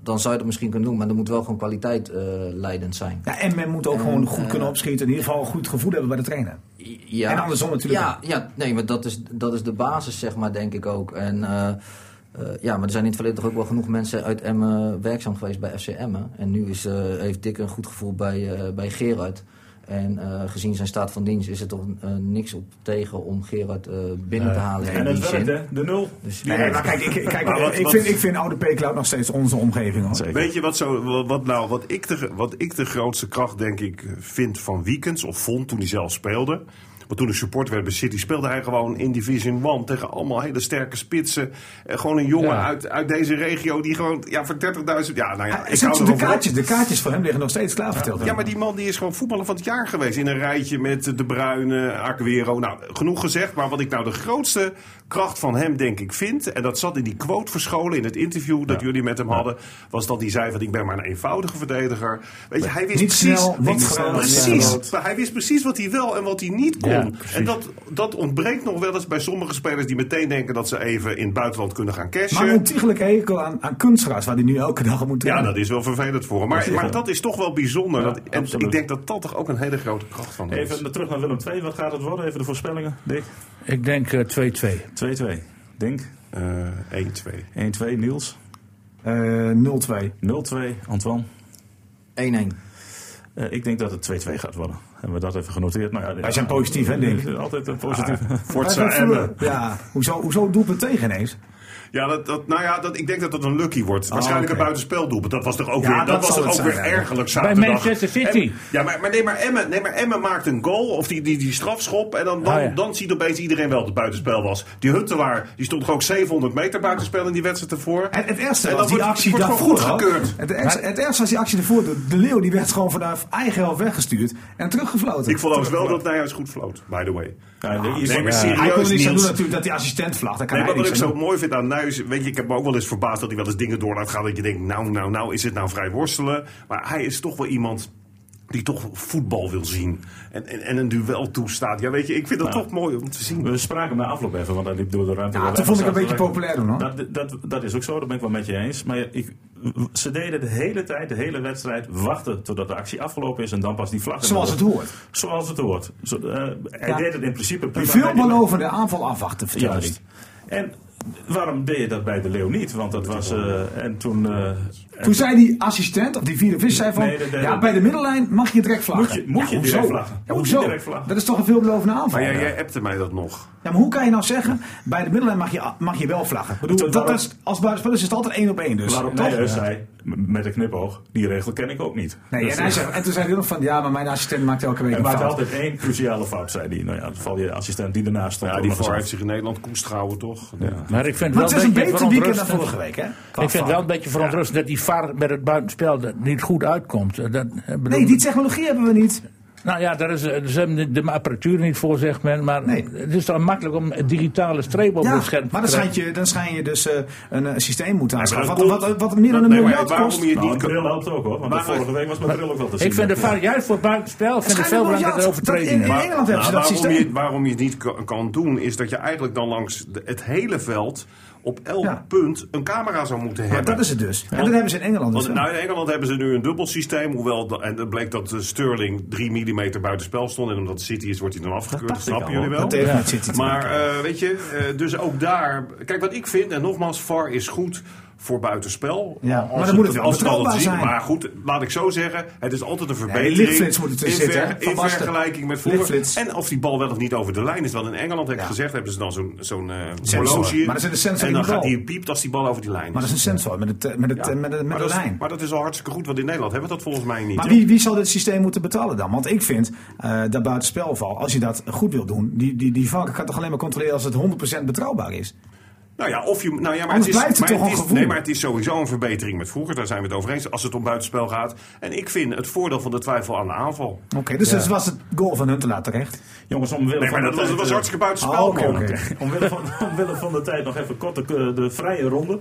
[SPEAKER 4] dan zou je dat misschien kunnen doen, maar er moet wel gewoon kwaliteit leidend zijn.
[SPEAKER 3] Ja, en men moet ook
[SPEAKER 4] En,
[SPEAKER 3] gewoon goed kunnen opschieten. In ieder geval een goed gevoel hebben bij de trainer.
[SPEAKER 4] Ja.
[SPEAKER 3] En andersom natuurlijk
[SPEAKER 4] Ja, ja nee, maar dat is, dat is de basis, zeg maar, denk ik ook. En eh, ja, maar er zijn in het verleden toch ook wel genoeg mensen uit Emmen werkzaam geweest bij FC Emmen. En nu is, eh, heeft Dick een goed gevoel bij, eh, bij Gerard. En eh, gezien zijn staat van dienst is er toch eh, niks op tegen om Gerard eh, binnen te halen. in
[SPEAKER 2] En het
[SPEAKER 4] die
[SPEAKER 2] werkt, hè? De nul.
[SPEAKER 4] Dus-
[SPEAKER 3] Nee,
[SPEAKER 2] werkt.
[SPEAKER 3] maar kijk, ik, kijk,
[SPEAKER 5] Maar wat-
[SPEAKER 3] ik,
[SPEAKER 5] wat-
[SPEAKER 3] vind, ik vind Oude P-Cloud nog steeds onze omgeving.
[SPEAKER 2] Zeker.
[SPEAKER 5] Weet je wat, zo, wat, wat nou, wat, ik de, wat ik de grootste kracht, denk ik, vind van Weekends, of vond toen hij zelf speelde. Want toen de support werd bij City, speelde hij gewoon in Division 1 tegen allemaal hele sterke spitsen. Eh, gewoon een jongen
[SPEAKER 6] Ja.
[SPEAKER 5] uit, uit deze regio die gewoon, ja, voor 30.000. Ja, nou ja,
[SPEAKER 3] Hij-
[SPEAKER 5] ik hou
[SPEAKER 3] de, kaartjes, de kaartjes voor hem liggen nog steeds klaar verteld.
[SPEAKER 5] Ja, maar die man die is gewoon voetballer van het jaar geweest. In een rijtje met De Bruyne, Aguero. Nou, genoeg gezegd. Maar wat ik nou de grootste kracht van hem denk ik vind... en dat zat in die quote verscholen in het interview dat jullie met hem hadden... was dat hij zei van ik ben maar een eenvoudige verdediger. Weet je, hij wist
[SPEAKER 3] Niet
[SPEAKER 5] precies...
[SPEAKER 3] snel,
[SPEAKER 5] wat-
[SPEAKER 3] niet groot,
[SPEAKER 5] precies. Maar hij wist precies wat hij wel en wat hij niet kon.
[SPEAKER 6] Ja,
[SPEAKER 5] en dat, dat ontbreekt nog wel eens bij sommige spelers... die meteen denken dat ze even in het buitenland kunnen gaan cashen.
[SPEAKER 3] Maar een hekel aan, aan kunstenaars waar hij nu elke dag moet
[SPEAKER 5] Ja, dat is wel vervelend voor hem. Maar, maar dat is toch wel bijzonder.
[SPEAKER 2] Ja,
[SPEAKER 5] dat, en
[SPEAKER 2] absoluut.
[SPEAKER 5] ik denk dat dat toch ook een hele grote kracht van hem is.
[SPEAKER 2] Even terug naar Willem II. Wat gaat het worden? Even de voorspellingen, Dick.
[SPEAKER 6] Ik denk eh, 2-2.
[SPEAKER 2] 2-2. Denk.
[SPEAKER 5] Eh 1-2.
[SPEAKER 2] 1-2. Niels.
[SPEAKER 3] Eh, 0-2.
[SPEAKER 2] 0-2. Antoine.
[SPEAKER 4] 1-1.
[SPEAKER 2] Eh, ik denk dat het 2-2 gaat worden. Hebben we dat even genoteerd? Nou, ja,
[SPEAKER 3] Wij zijn positief, hè, Dick?
[SPEAKER 2] Altijd een positief.
[SPEAKER 5] Forza
[SPEAKER 3] Wij zijn
[SPEAKER 5] Emmen.
[SPEAKER 3] Ja, hoezo, hoezo doelpunt tegen ineens?
[SPEAKER 5] Ja, dat, dat, nou ja, dat, ik denk dat dat een lucky wordt. Waarschijnlijk
[SPEAKER 3] oké.
[SPEAKER 5] een buitenspeldoelpunt. Dat was toch ook
[SPEAKER 3] Ja,
[SPEAKER 5] weer, dat
[SPEAKER 3] dat
[SPEAKER 5] was toch ook
[SPEAKER 3] zijn,
[SPEAKER 5] weer
[SPEAKER 3] ja.
[SPEAKER 5] ergelijk
[SPEAKER 6] Bij
[SPEAKER 5] zaterdag.
[SPEAKER 6] Manchester City.
[SPEAKER 5] Ja, maar, maar, nee, maar, Emmen, nee, maar Emmen maakt een goal. Of die, die, die strafschop. En dan, dan,
[SPEAKER 6] Oh, ja.
[SPEAKER 5] dan ziet opeens iedereen wel dat het buitenspel was. Die Huntelaar, die stond toch ook 700 meter buitenspel in die wedstrijd ervoor.
[SPEAKER 3] En het ergste
[SPEAKER 5] En
[SPEAKER 3] was die
[SPEAKER 5] wordt-
[SPEAKER 3] actie
[SPEAKER 5] wordt
[SPEAKER 3] daarvoor.
[SPEAKER 5] gewoon goedgekeurd.
[SPEAKER 3] Het het ergste was die actie daarvoor. De, de Leeuw die werd gewoon vanuit eigen helft weggestuurd en teruggefloten.
[SPEAKER 5] Ik vond overigens wel dat Nijhuis goed floot, by the way.
[SPEAKER 2] Ja, Nee,
[SPEAKER 3] Hij kon er niks aan doen natuurlijk dat die assistent vlagt. Daar kan
[SPEAKER 5] Nee, maar wat ik zo
[SPEAKER 3] doen.
[SPEAKER 5] mooi vind aan Nuis, weet je, ik heb me ook wel eens verbaasd dat hij wel eens dingen door laat gaan. Dat je denkt, nou, nou, nou, is het nou vrij worstelen? Maar hij is toch wel iemand die toch voetbal wil zien. En, en, en een duel toestaat. Ja, weet je, ik vind dat toch mooi om te zien.
[SPEAKER 2] We spraken na afloop even, want hij liep door de ruimte.
[SPEAKER 3] Ja,
[SPEAKER 2] wij
[SPEAKER 3] vond ik een beetje populair doen, hoor.
[SPEAKER 2] Dat, dat, dat is ook zo, dat ben ik wel met je eens. Maar ik ze deden de hele tijd, de hele wedstrijd, wachten totdat de actie afgelopen is en dan pas die vlag.
[SPEAKER 3] Zoals het hoort.
[SPEAKER 2] Zoals het hoort. Zo, eh, hij
[SPEAKER 3] Ja.
[SPEAKER 2] deed het in principe prima. die-
[SPEAKER 3] veelbelovende aanval afwachten,
[SPEAKER 2] Juist.
[SPEAKER 3] hij.
[SPEAKER 2] En waarom deed je dat bij de Leeuw niet? Want dat was. eh, en toen. eh,
[SPEAKER 3] Toen zei die assistent, of die vierde vis, zei van...
[SPEAKER 2] Nee, de- de-
[SPEAKER 3] ja, bij de middellijn mag je direct vlaggen.
[SPEAKER 2] Moet je- moet je direct vlaggen.
[SPEAKER 3] Ja,
[SPEAKER 2] Moet je
[SPEAKER 3] hoezo?
[SPEAKER 2] direct vlaggen.
[SPEAKER 3] Dat is toch een veelbelovende aanval?
[SPEAKER 5] Maar jij,
[SPEAKER 3] ja.
[SPEAKER 5] jij appte mij dat nog.
[SPEAKER 3] maar hoe kan je nou zeggen, bij de middellijn mag je, mag je wel vlaggen? Bedoel, dat
[SPEAKER 2] waarom-
[SPEAKER 3] is, als buitenspeler is het altijd één op één dus.
[SPEAKER 2] waarop
[SPEAKER 3] Toch?
[SPEAKER 2] Nijhuis zei, met een knipoog, die regel ken ik ook niet.
[SPEAKER 3] Nee, en, hij zei, en toen zei hij nog van, ja, maar mijn assistent maakt elke week
[SPEAKER 2] Hij
[SPEAKER 3] een
[SPEAKER 2] maakt
[SPEAKER 3] fout.
[SPEAKER 2] altijd één cruciale fout, zei hij. Nou ja, dan val je assistent die ernaast stond.
[SPEAKER 5] Ja, die heeft zich in Nederland koest gehouden, toch?
[SPEAKER 6] Maar ik vind
[SPEAKER 3] Maar
[SPEAKER 6] wel
[SPEAKER 3] het is een
[SPEAKER 6] beetje
[SPEAKER 3] beter weekend dan vorige week, hè?
[SPEAKER 6] Ik vind wel een beetje verontrustend dat die VAR met het buitenspel dat niet goed uitkomt. Eh, Dat, eh, bedoel-
[SPEAKER 3] Nee, die technologie hebben we niet.
[SPEAKER 6] Nou ja, daar is, eh, ze hebben de- de apparatuur niet voor, zegt men. Maar
[SPEAKER 3] Nee.
[SPEAKER 6] het is toch makkelijk om een digitale streep op
[SPEAKER 3] Ja,
[SPEAKER 6] het scherm te
[SPEAKER 3] maar dan
[SPEAKER 6] krijgen.
[SPEAKER 3] schijn je, dan schijn je dus een systeem moeten aanschaffen. Wat, wat, wat meer dan een
[SPEAKER 5] Nee, maar
[SPEAKER 3] miljard
[SPEAKER 5] waarom
[SPEAKER 3] kost.
[SPEAKER 5] je het
[SPEAKER 2] Nou,
[SPEAKER 5] niet
[SPEAKER 2] bril helpt ook hoor, want
[SPEAKER 5] Maar-
[SPEAKER 2] vorige week was mijn bril ook wel te zien.
[SPEAKER 6] Ik vind de. VAR juist voor het buitenspel vind ik
[SPEAKER 3] schijnt
[SPEAKER 6] veel belangrijker overtredingen.
[SPEAKER 3] Dat in- in Engeland hebben ze dat
[SPEAKER 5] waarom,
[SPEAKER 3] systeem.
[SPEAKER 5] je, waarom je het niet kan, kan doen, is dat je eigenlijk dan langs de- het hele veld op elk
[SPEAKER 3] Ja.
[SPEAKER 5] punt een camera zou moeten
[SPEAKER 3] Maar
[SPEAKER 5] hebben.
[SPEAKER 3] dat is het dus. En dat hebben ze in Engeland dus.
[SPEAKER 5] Want nou, in Engeland hebben ze nu een dubbel systeem. Hoewel, de- en het bleek dat eh, Sterling 3 mm buiten spel stond. En omdat City is, wordt hij dan afgekeurd. Dat snappen jullie wel.
[SPEAKER 3] Dat
[SPEAKER 5] Maar eh, weet je, eh, dus ook daar. Kijk, wat ik vind, en nogmaals, VAR is goed voor buitenspel.
[SPEAKER 3] Ja,
[SPEAKER 5] Als
[SPEAKER 3] maar dan moet het wel betrouwbaar
[SPEAKER 5] het zien-
[SPEAKER 3] zijn.
[SPEAKER 5] Maar goed, laat ik zo zeggen, het is altijd een
[SPEAKER 3] die
[SPEAKER 5] verbetering.
[SPEAKER 3] lichtflits moet er
[SPEAKER 5] in,
[SPEAKER 3] zitten,
[SPEAKER 5] ver- in vergelijking met vroeger. En of die bal wel of niet over de lijn is. Want in Engeland heb ik
[SPEAKER 3] Ja.
[SPEAKER 5] gezegd, hebben ze dan zo'n zo'n horloge.
[SPEAKER 3] Maar er zit een sensor
[SPEAKER 5] En dan gaat die piept als die bal over die lijn is.
[SPEAKER 3] Maar dat is een sensor met, het, eh, met, het,
[SPEAKER 5] Ja.
[SPEAKER 3] eh, met, de- met
[SPEAKER 5] is,
[SPEAKER 3] lijn.
[SPEAKER 5] maar dat is al hartstikke goed, want in Nederland hebben we dat volgens mij niet.
[SPEAKER 3] Maar wie, wie zal dit systeem moeten betalen dan? Want ik vind eh dat buitenspelval, als je dat goed wil doen, die, die, die VAR kan toch alleen maar controleren als het 100% betrouwbaar is.
[SPEAKER 5] Nou ja, of je, nou ja, maar
[SPEAKER 3] Anders
[SPEAKER 5] het is,
[SPEAKER 3] blijft het
[SPEAKER 5] maar
[SPEAKER 3] toch
[SPEAKER 5] het
[SPEAKER 3] een
[SPEAKER 5] is,
[SPEAKER 3] gevoel.
[SPEAKER 5] Nee, maar het is sowieso een verbetering met vroeger. Daar zijn we het over eens. Als het om buitenspel gaat. En ik vind het voordeel van de twijfel aan de aanval.
[SPEAKER 3] Oké, dus dat was het goal van Huntelaar terecht.
[SPEAKER 2] Jongens, omwille
[SPEAKER 5] Nee,
[SPEAKER 2] van
[SPEAKER 5] maar
[SPEAKER 2] de
[SPEAKER 5] dat was,
[SPEAKER 2] tijd,
[SPEAKER 5] dat was
[SPEAKER 2] eh,
[SPEAKER 5] hartstikke buitenspel,
[SPEAKER 3] Oh, oké,
[SPEAKER 5] man.
[SPEAKER 3] oké.
[SPEAKER 2] Omwille van, omwille van de tijd nog even kort de, de vrije ronde.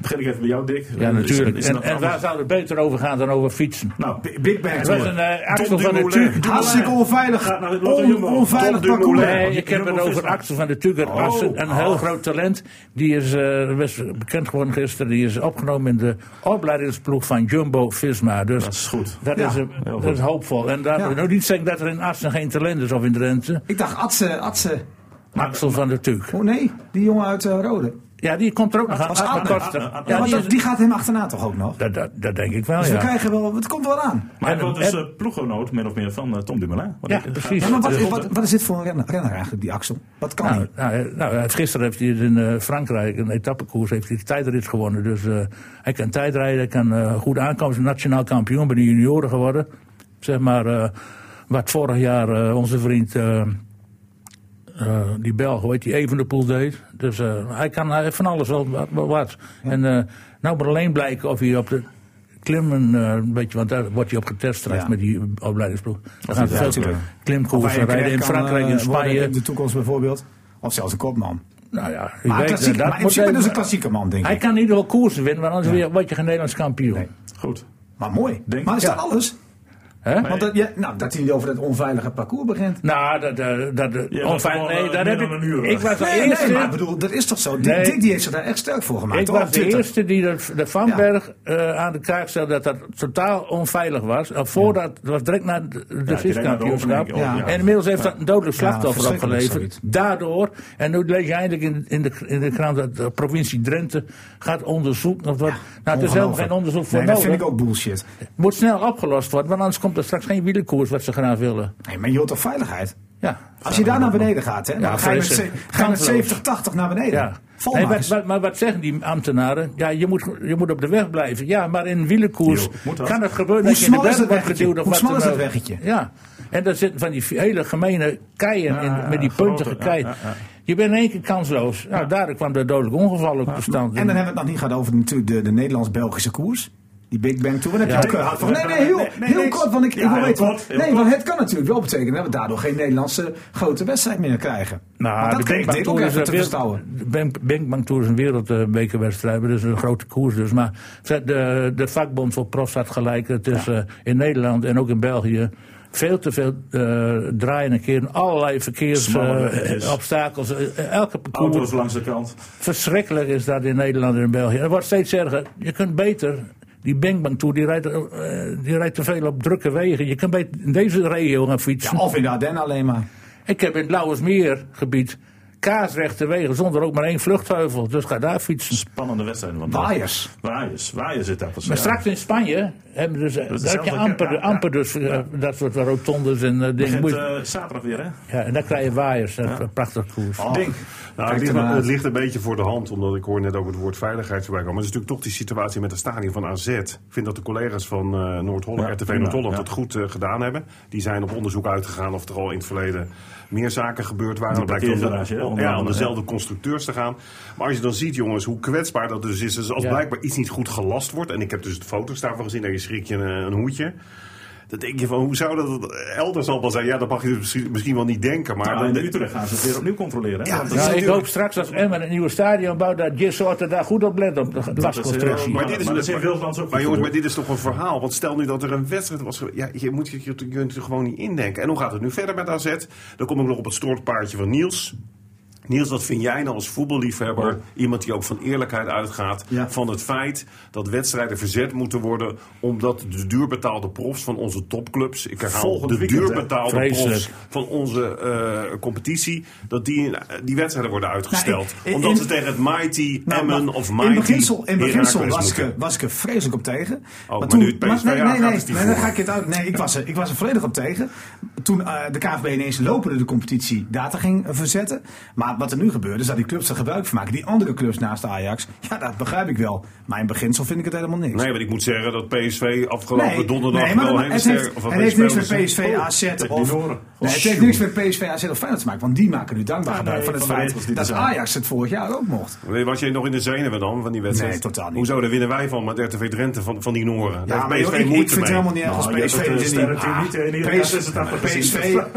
[SPEAKER 2] Begin ik even bij jou, Dick.
[SPEAKER 6] Ja,
[SPEAKER 2] Is-
[SPEAKER 6] natuurlijk.
[SPEAKER 2] is
[SPEAKER 6] En,
[SPEAKER 2] nog
[SPEAKER 6] en
[SPEAKER 2] anders?
[SPEAKER 6] waar zou het beter over gaan dan over fietsen?
[SPEAKER 2] Nou,
[SPEAKER 3] Big Bang
[SPEAKER 6] Het was een Axel
[SPEAKER 5] Tom
[SPEAKER 6] van de
[SPEAKER 5] Dumoulin.
[SPEAKER 3] Hartstikke onveilig.
[SPEAKER 2] Gaat naar het Lotto
[SPEAKER 3] On,
[SPEAKER 2] Jumbo.
[SPEAKER 3] onveilig
[SPEAKER 5] Tom
[SPEAKER 3] parcours.
[SPEAKER 5] Dumoulin.
[SPEAKER 6] Nee, ik heb het over. Axel van de Tukker.
[SPEAKER 2] Oh,
[SPEAKER 6] Assen, een heel
[SPEAKER 2] oh.
[SPEAKER 6] groot talent. Die is eh, best bekend geworden gisteren. Die is opgenomen in de opleidingsploeg van Jumbo Visma. Dus
[SPEAKER 2] Dat is goed.
[SPEAKER 6] Dat,
[SPEAKER 3] Ja,
[SPEAKER 6] is, hoopvol. En daar
[SPEAKER 3] Ja.
[SPEAKER 6] wil ik niet zeggen dat er in Assen geen talent is of in Drenthe.
[SPEAKER 3] Ik dacht, Atse, Atse.
[SPEAKER 6] Axel van de Tuuk.
[SPEAKER 3] Oh nee, die jongen uit eh, Rode.
[SPEAKER 6] Ja, die komt er ook nog aan.
[SPEAKER 3] Als. Ja, maar
[SPEAKER 6] die is-
[SPEAKER 3] gaat hem achterna toch ook nog?
[SPEAKER 6] dat, dat, dat denk ik wel,
[SPEAKER 3] Dus we
[SPEAKER 6] ja.
[SPEAKER 3] krijgen wel, het komt wel aan.
[SPEAKER 2] Maar hij
[SPEAKER 6] En-
[SPEAKER 2] wordt dus
[SPEAKER 6] en-
[SPEAKER 2] eh, ploeggenoot, min of meer, van eh, Tom Dumoulin. Wat
[SPEAKER 6] Ja,
[SPEAKER 2] ik-
[SPEAKER 6] precies.
[SPEAKER 3] Ja, maar wat,
[SPEAKER 2] Eh,
[SPEAKER 3] is, wat, wat is dit voor een renner, renner eigenlijk, die Axel? Wat kan
[SPEAKER 6] Nou,
[SPEAKER 3] hij?
[SPEAKER 6] nou, eh, nou, heeft- gisteren heeft hij in eh, Frankrijk een etappekoers, heeft hij de tijdrit gewonnen. Dus eh, hij kan tijdrijden, hij kan eh, goed aankomen. Hij is nationaal kampioen bij de junioren geworden. Zeg maar, eh, wat vorig jaar eh, onze vriend, eh, die Belg, hoe heet die, Evenepoel deed. Dus eh, hij kan hij van alles wel, wat-. En eh, nou moet alleen blijken of hij op de klimmen, een beetje, want daar wordt hij op getest straks
[SPEAKER 3] Ja.
[SPEAKER 6] met die opleidingsploeg. Er gaan
[SPEAKER 3] Ja,
[SPEAKER 6] veel klimkoersen
[SPEAKER 3] hij
[SPEAKER 6] rijden in Frankrijk, in
[SPEAKER 3] worden
[SPEAKER 6] Spanje.
[SPEAKER 3] In de toekomst bijvoorbeeld. Of zelfs een kopman.
[SPEAKER 6] Nou ja,
[SPEAKER 3] Maar,
[SPEAKER 6] weet,
[SPEAKER 3] klassiek,
[SPEAKER 6] dat
[SPEAKER 3] maar in principe
[SPEAKER 6] hij-
[SPEAKER 3] dus een klassieke man, denk
[SPEAKER 6] Hij
[SPEAKER 3] ik.
[SPEAKER 6] kan in ieder geval koersen winnen, want anders word je geen Nederlands kampioen.
[SPEAKER 3] Nee.
[SPEAKER 2] Goed.
[SPEAKER 3] Maar mooi.
[SPEAKER 2] Denk-
[SPEAKER 3] maar is
[SPEAKER 6] ja.
[SPEAKER 3] dat alles?
[SPEAKER 6] Hè?
[SPEAKER 3] Want dat, ja, nou, dat hij over dat onveilige parcours begint.
[SPEAKER 6] Nou, dat, dat, dat, dat
[SPEAKER 2] Ja, dat
[SPEAKER 6] nee,
[SPEAKER 2] eh,
[SPEAKER 6] heb
[SPEAKER 2] meer dan
[SPEAKER 6] ik,
[SPEAKER 2] een uur,
[SPEAKER 6] ik was de
[SPEAKER 3] Nee,
[SPEAKER 6] eerste,
[SPEAKER 3] nee, maar ik bedoel, dat is toch zo?
[SPEAKER 6] Nee.
[SPEAKER 3] Dick die heeft zich daar echt sterk voor gemaakt.
[SPEAKER 6] ik was de eerste die de, de Vanberg eh, aan de kaak stelde dat dat totaal onveilig was. Uh, voordat, het was direct na de, de viskampioenschap.
[SPEAKER 3] ja.
[SPEAKER 6] En inmiddels heeft dat een dodelijk slachtoffer opgeleverd.
[SPEAKER 3] zoiets.
[SPEAKER 6] Daardoor, en nu lees je eindelijk in, in, de, in de krant dat de provincie Drenthe gaat onderzoeken. Of wat. nou, het is helemaal geen onderzoek voor
[SPEAKER 3] nee, dat
[SPEAKER 6] nodig.
[SPEAKER 3] vind ik ook bullshit.
[SPEAKER 6] Moet snel opgelost worden, want anders komt er straks geen wielenkoers wat ze graag willen.
[SPEAKER 3] Nee, maar je hoort toch veiligheid?
[SPEAKER 6] Ja.
[SPEAKER 3] Als je daar naar beneden gaat, hè,
[SPEAKER 6] Ja,
[SPEAKER 3] dan ga je met, ze-
[SPEAKER 6] vreselijk.
[SPEAKER 3] ga je met
[SPEAKER 6] Kansloos.
[SPEAKER 3] 70, 80 naar beneden.
[SPEAKER 6] Ja. Nee,
[SPEAKER 3] Volmakers.
[SPEAKER 6] wat, wat- maar wat zeggen die ambtenaren? Ja, je moet, je moet op de weg blijven. Ja, maar in wielenkoers
[SPEAKER 2] dat?
[SPEAKER 6] kan het gebeuren
[SPEAKER 3] Hoe
[SPEAKER 6] dat je in de berg
[SPEAKER 3] dat
[SPEAKER 6] wordt
[SPEAKER 3] weggetje?
[SPEAKER 6] geduwd
[SPEAKER 3] Hoe smal
[SPEAKER 6] dan
[SPEAKER 3] is dat
[SPEAKER 6] ook.
[SPEAKER 3] weggetje?
[SPEAKER 6] Ja, en daar zitten van die hele gemene keien in,
[SPEAKER 2] Ja,
[SPEAKER 6] met die puntige keien. Je bent in één keer kansloos. Nou, daar kwam de dodelijk ongeval ook tot stand.
[SPEAKER 3] En dan hebben we het nog niet gehad over natuurlijk de, de Nederlands-Belgische koers. Die Big Bang Tour. Dan heb je
[SPEAKER 6] Ja.
[SPEAKER 3] eh, van. Nee, nee, heel,
[SPEAKER 2] Nee, nee,
[SPEAKER 3] heel
[SPEAKER 2] niks.
[SPEAKER 3] kort. Want ik, ik wil weten.
[SPEAKER 2] kort,
[SPEAKER 3] nee, want het kan natuurlijk wel betekenen dat we daardoor geen Nederlandse grote wedstrijd meer krijgen.
[SPEAKER 6] Nou,
[SPEAKER 3] Want dat
[SPEAKER 6] de is
[SPEAKER 3] even
[SPEAKER 6] een
[SPEAKER 3] te verstouwen.
[SPEAKER 6] Tour is een wereldbekerwedstrijd. Dat is een grote koers dus. Maar de, de vakbond voor profs had gelijk. Het is eh, in Nederland en ook in België veel te veel eh, draaien en keren. Allerlei
[SPEAKER 2] Smalle wegjes.
[SPEAKER 6] verkeersobstakels. elke parcours.
[SPEAKER 2] Auto's langs de kant.
[SPEAKER 6] Verschrikkelijk is dat in Nederland en in België. Het wordt steeds erger. Je kunt beter Die Bankbank Tour, die rijdt, eh, die rijdt te veel op drukke wegen. Je kan bij in deze regio gaan fietsen.
[SPEAKER 3] Ja, of in de Ardennen alleen maar.
[SPEAKER 6] Ik heb in het Lauwersmeergebied kaasrechte wegen zonder ook maar één vluchtheuvel. Dus ga daar fietsen.
[SPEAKER 2] Spannende wedstrijden. Want
[SPEAKER 3] Waaiers.
[SPEAKER 2] Waaiers. Waaiers zit dat.
[SPEAKER 6] Maar straks in Spanje hebben dus, daar heb je amper,
[SPEAKER 2] ja,
[SPEAKER 6] amper
[SPEAKER 2] ja.
[SPEAKER 6] dus eh, dat soort rotondes en eh, dingen.
[SPEAKER 2] Begint eh, zaterdag weer, hè?
[SPEAKER 6] ja, en dan krijg je waaiers. Dat prachtig koers.
[SPEAKER 3] Ding.
[SPEAKER 5] Nou,
[SPEAKER 3] Kijk
[SPEAKER 5] het, ligt, het ligt een beetje voor de hand, omdat ik hoor net ook het woord veiligheid voorbij komen. Maar het is natuurlijk toch die situatie met het stadion van AZ. Ik vind dat de collega's van eh, Noord-Holland,
[SPEAKER 2] Ja,
[SPEAKER 5] RTV Noord-Holland,
[SPEAKER 2] ja.
[SPEAKER 5] het goed gedaan hebben. Die zijn op onderzoek uitgegaan of er al in het verleden meer zaken gebeurd waren. Dan blijkt
[SPEAKER 2] onder
[SPEAKER 5] ja, om dezelfde constructeurs te gaan. Maar als je dan ziet, jongens, hoe kwetsbaar dat dus is. Dus als
[SPEAKER 6] Ja.
[SPEAKER 5] blijkbaar iets niet goed gelast wordt. En ik heb dus de foto's daarvan gezien, daar je schrik je een, een hoedje. Dan denk je van, hoe zou dat elders al wel zijn? Ja, dat mag je misschien, misschien wel niet denken. Maar dan-
[SPEAKER 2] in Utrecht gaan ze het weer opnieuw controleren. Hè?
[SPEAKER 5] Ja,
[SPEAKER 6] Nou,
[SPEAKER 2] is
[SPEAKER 6] ik hoop straks als Emmen een nieuwe stadion bouwt, dat Gissorten daar goed op let op de glasconstructie.
[SPEAKER 2] eh,
[SPEAKER 5] Maar dit is,
[SPEAKER 2] maar
[SPEAKER 5] jongens, maar dit is toch een verhaal. Want stel nu dat er een wedstrijd was. Ja, je moet je, je, je kunt er gewoon niet indenken. En hoe gaat het nu verder met AZ? Dan kom ik nog op het stortpaardje van Niels. Niels, wat vind jij nou als voetballiefhebber? Iemand die ook van eerlijkheid uitgaat.
[SPEAKER 3] Ja.
[SPEAKER 5] Van het feit dat wedstrijden verzet moeten worden. Omdat de duurbetaalde profs van onze topclubs. Ik herhaal, de
[SPEAKER 2] weekend,
[SPEAKER 5] duurbetaalde profs van onze eh, competitie. Dat die, die wedstrijden worden uitgesteld.
[SPEAKER 3] Nou, in-
[SPEAKER 5] omdat
[SPEAKER 3] in-
[SPEAKER 5] ze tegen het Mighty
[SPEAKER 3] Nou,
[SPEAKER 5] Emmen
[SPEAKER 3] maar
[SPEAKER 5] of
[SPEAKER 3] in
[SPEAKER 5] Mighty
[SPEAKER 3] beginsel, in beginsel
[SPEAKER 5] Heracles
[SPEAKER 3] was, ik, er- was ik er vreselijk op tegen.
[SPEAKER 5] maar nu het PSV
[SPEAKER 3] nee, nee, nee, nee, dan
[SPEAKER 5] voor.
[SPEAKER 3] ga ik het. Nee, ik was, er, ik was er volledig op tegen. Toen eh, de KVB ineens lopende de competitie data ging verzetten. Maar wat er nu gebeurt, is dat die clubs er gebruik van maken. Die andere clubs naast Ajax, ja, dat begrijp ik wel. Maar in beginsel vind ik het helemaal niks.
[SPEAKER 5] Nee, want ik moet zeggen dat PSV afgelopen donderdag
[SPEAKER 3] nee, maar,
[SPEAKER 5] wel
[SPEAKER 3] maar
[SPEAKER 5] hele
[SPEAKER 3] het
[SPEAKER 5] sterk...
[SPEAKER 3] heeft,
[SPEAKER 5] of
[SPEAKER 3] het heeft niks met PSV,
[SPEAKER 5] Oh,
[SPEAKER 3] AZ of... Nee, het heeft niks met PSV, AZ of Feyenoord te maken. Want die maken nu dankbaar gebruik
[SPEAKER 2] nee,
[SPEAKER 3] van het
[SPEAKER 2] van
[SPEAKER 3] feit dat. Ajax het vorig jaar ook mocht.
[SPEAKER 5] Was jij nog in de zenuwen dan van die wedstrijd?
[SPEAKER 3] Nee, totaal niet.
[SPEAKER 5] Hoezo, daar winnen wij van met RTV Drenthe van, van die Noren.
[SPEAKER 3] Ja, maar
[SPEAKER 5] PSV
[SPEAKER 3] ik, vind het helemaal niet erg als
[SPEAKER 2] Nou,
[SPEAKER 3] PSV
[SPEAKER 2] eh, iedere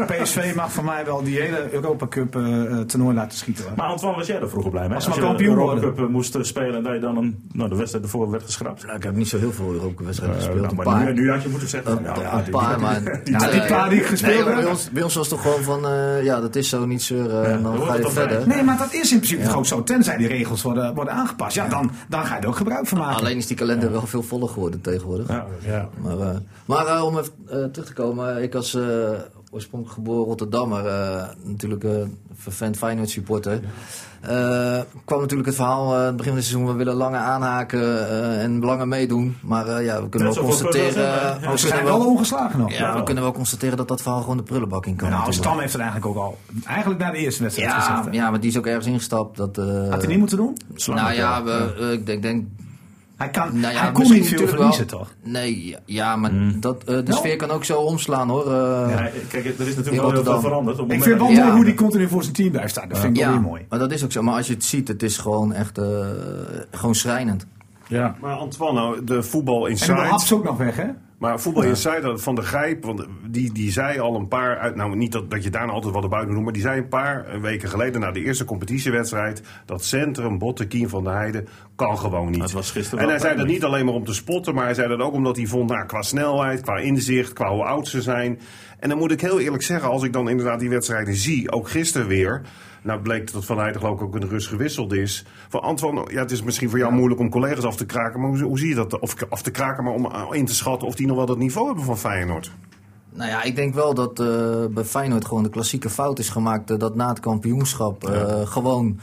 [SPEAKER 3] PSV, mag voor mij wel die hele Europa Cup eh, eh, laten schieten. hoor.
[SPEAKER 2] Maar Antoine, was jij er vroeger blij mee?
[SPEAKER 3] Als
[SPEAKER 2] je
[SPEAKER 3] kampioen
[SPEAKER 2] de Europa
[SPEAKER 3] worden.
[SPEAKER 2] Cup eh, moest eh, spelen en dat je dan een, nou, de wedstrijd ervoor werd geschrapt.
[SPEAKER 4] Nou, ik heb niet zo heel veel Europa-wedstrijden
[SPEAKER 2] Eh,
[SPEAKER 4] gespeeld.
[SPEAKER 2] nou,
[SPEAKER 4] een
[SPEAKER 2] maar
[SPEAKER 4] paar.
[SPEAKER 2] nu, nu had je moeten zeggen.
[SPEAKER 4] Een,
[SPEAKER 2] van, ja,
[SPEAKER 4] een
[SPEAKER 2] die-
[SPEAKER 4] paar, maar...
[SPEAKER 3] Ja, die paar die ik gespeeld
[SPEAKER 4] nee,
[SPEAKER 3] heb.
[SPEAKER 4] bij, ons, bij ons was het toch gewoon van... eh, ja, dat is zo, niet zeuren.
[SPEAKER 2] Ja,
[SPEAKER 4] en dan ga je verder.
[SPEAKER 2] bij.
[SPEAKER 3] Nee, maar dat is in principe toch ook zo. Tenzij die regels worden, worden aangepast. Ja, dan, dan ga je er ook gebruik van maken.
[SPEAKER 4] Alleen is die kalender wel veel voller geworden tegenwoordig.
[SPEAKER 2] Ja.
[SPEAKER 6] Ja.
[SPEAKER 4] Maar, maar om even eh, terug te komen. Ik als eh, oorspronkelijk geboren Rotterdammer, eh, natuurlijk eh vervent Feyenoord supporter. eh, kwam natuurlijk het verhaal aan het begin van het seizoen, we willen langer aanhaken en langer meedoen. Maar ja, we kunnen wel constateren... we
[SPEAKER 3] zijn wel ongeslagen nog.
[SPEAKER 4] ja, we kunnen wel constateren dat dat verhaal gewoon de prullenbak in kan.
[SPEAKER 3] Nou. Stam heeft het eigenlijk ook al. Eigenlijk na de eerste wedstrijd
[SPEAKER 4] ja,
[SPEAKER 3] gezegd.
[SPEAKER 4] ja, maar die is ook ergens ingestapt. Dat,
[SPEAKER 3] Had hij niet moeten doen?
[SPEAKER 4] nou ja, we, ik denk, denk
[SPEAKER 3] Hij, kan,
[SPEAKER 4] Nou ja,
[SPEAKER 3] hij kon
[SPEAKER 4] misschien
[SPEAKER 3] niet veel
[SPEAKER 4] natuurlijk
[SPEAKER 3] verliezen,
[SPEAKER 4] wel.
[SPEAKER 3] toch?
[SPEAKER 4] Nee, ja, maar dat, eh, de
[SPEAKER 3] Nou.
[SPEAKER 4] sfeer kan ook zo omslaan hoor. eh.
[SPEAKER 2] Ja, kijk, er is natuurlijk
[SPEAKER 4] In
[SPEAKER 2] wel heel veel veranderd. Op het
[SPEAKER 3] Ik
[SPEAKER 2] moment
[SPEAKER 3] vind wel
[SPEAKER 4] Ja.
[SPEAKER 3] mooi hoe die continu voor zijn team blijft staan. Dat vind ik wel weer mooi.
[SPEAKER 4] maar dat is ook zo. Maar als je het ziet, het is gewoon echt eh, gewoon schrijnend.
[SPEAKER 6] Ja.
[SPEAKER 5] Maar Antoine, nou, de voetbal
[SPEAKER 3] En dan hapt
[SPEAKER 5] Insight.
[SPEAKER 3] ze ook nog weg, hè?
[SPEAKER 5] Maar voetbal dat van de Grijp, want die, die zei al een paar, uit, nou niet dat, dat je daarna altijd wat buiten doet, maar die zei een paar weken geleden na de eerste competitiewedstrijd dat centrum Bottekien van de Heide kan gewoon niet.
[SPEAKER 2] Dat was gisteren
[SPEAKER 5] en hij zei dat niet alleen maar om te spotten, maar hij zei dat ook omdat hij vond, nou, qua snelheid, qua inzicht, qua hoe oud ze zijn. En dan moet ik heel eerlijk zeggen, als ik dan inderdaad die wedstrijden zie, ook gisteren weer. Nou bleek dat Van Heijden geloof ik ook de rust gewisseld is. Van Antoine, ja, het is misschien voor jou moeilijk om collega's af te kraken. Maar hoe, hoe zie je dat? Of af te kraken, maar om uh, in te schatten of die nog wel dat niveau hebben van Feyenoord.
[SPEAKER 4] Nou ja, ik denk wel dat eh, bij Feyenoord gewoon de klassieke fout is gemaakt. eh, dat na het kampioenschap eh, gewoon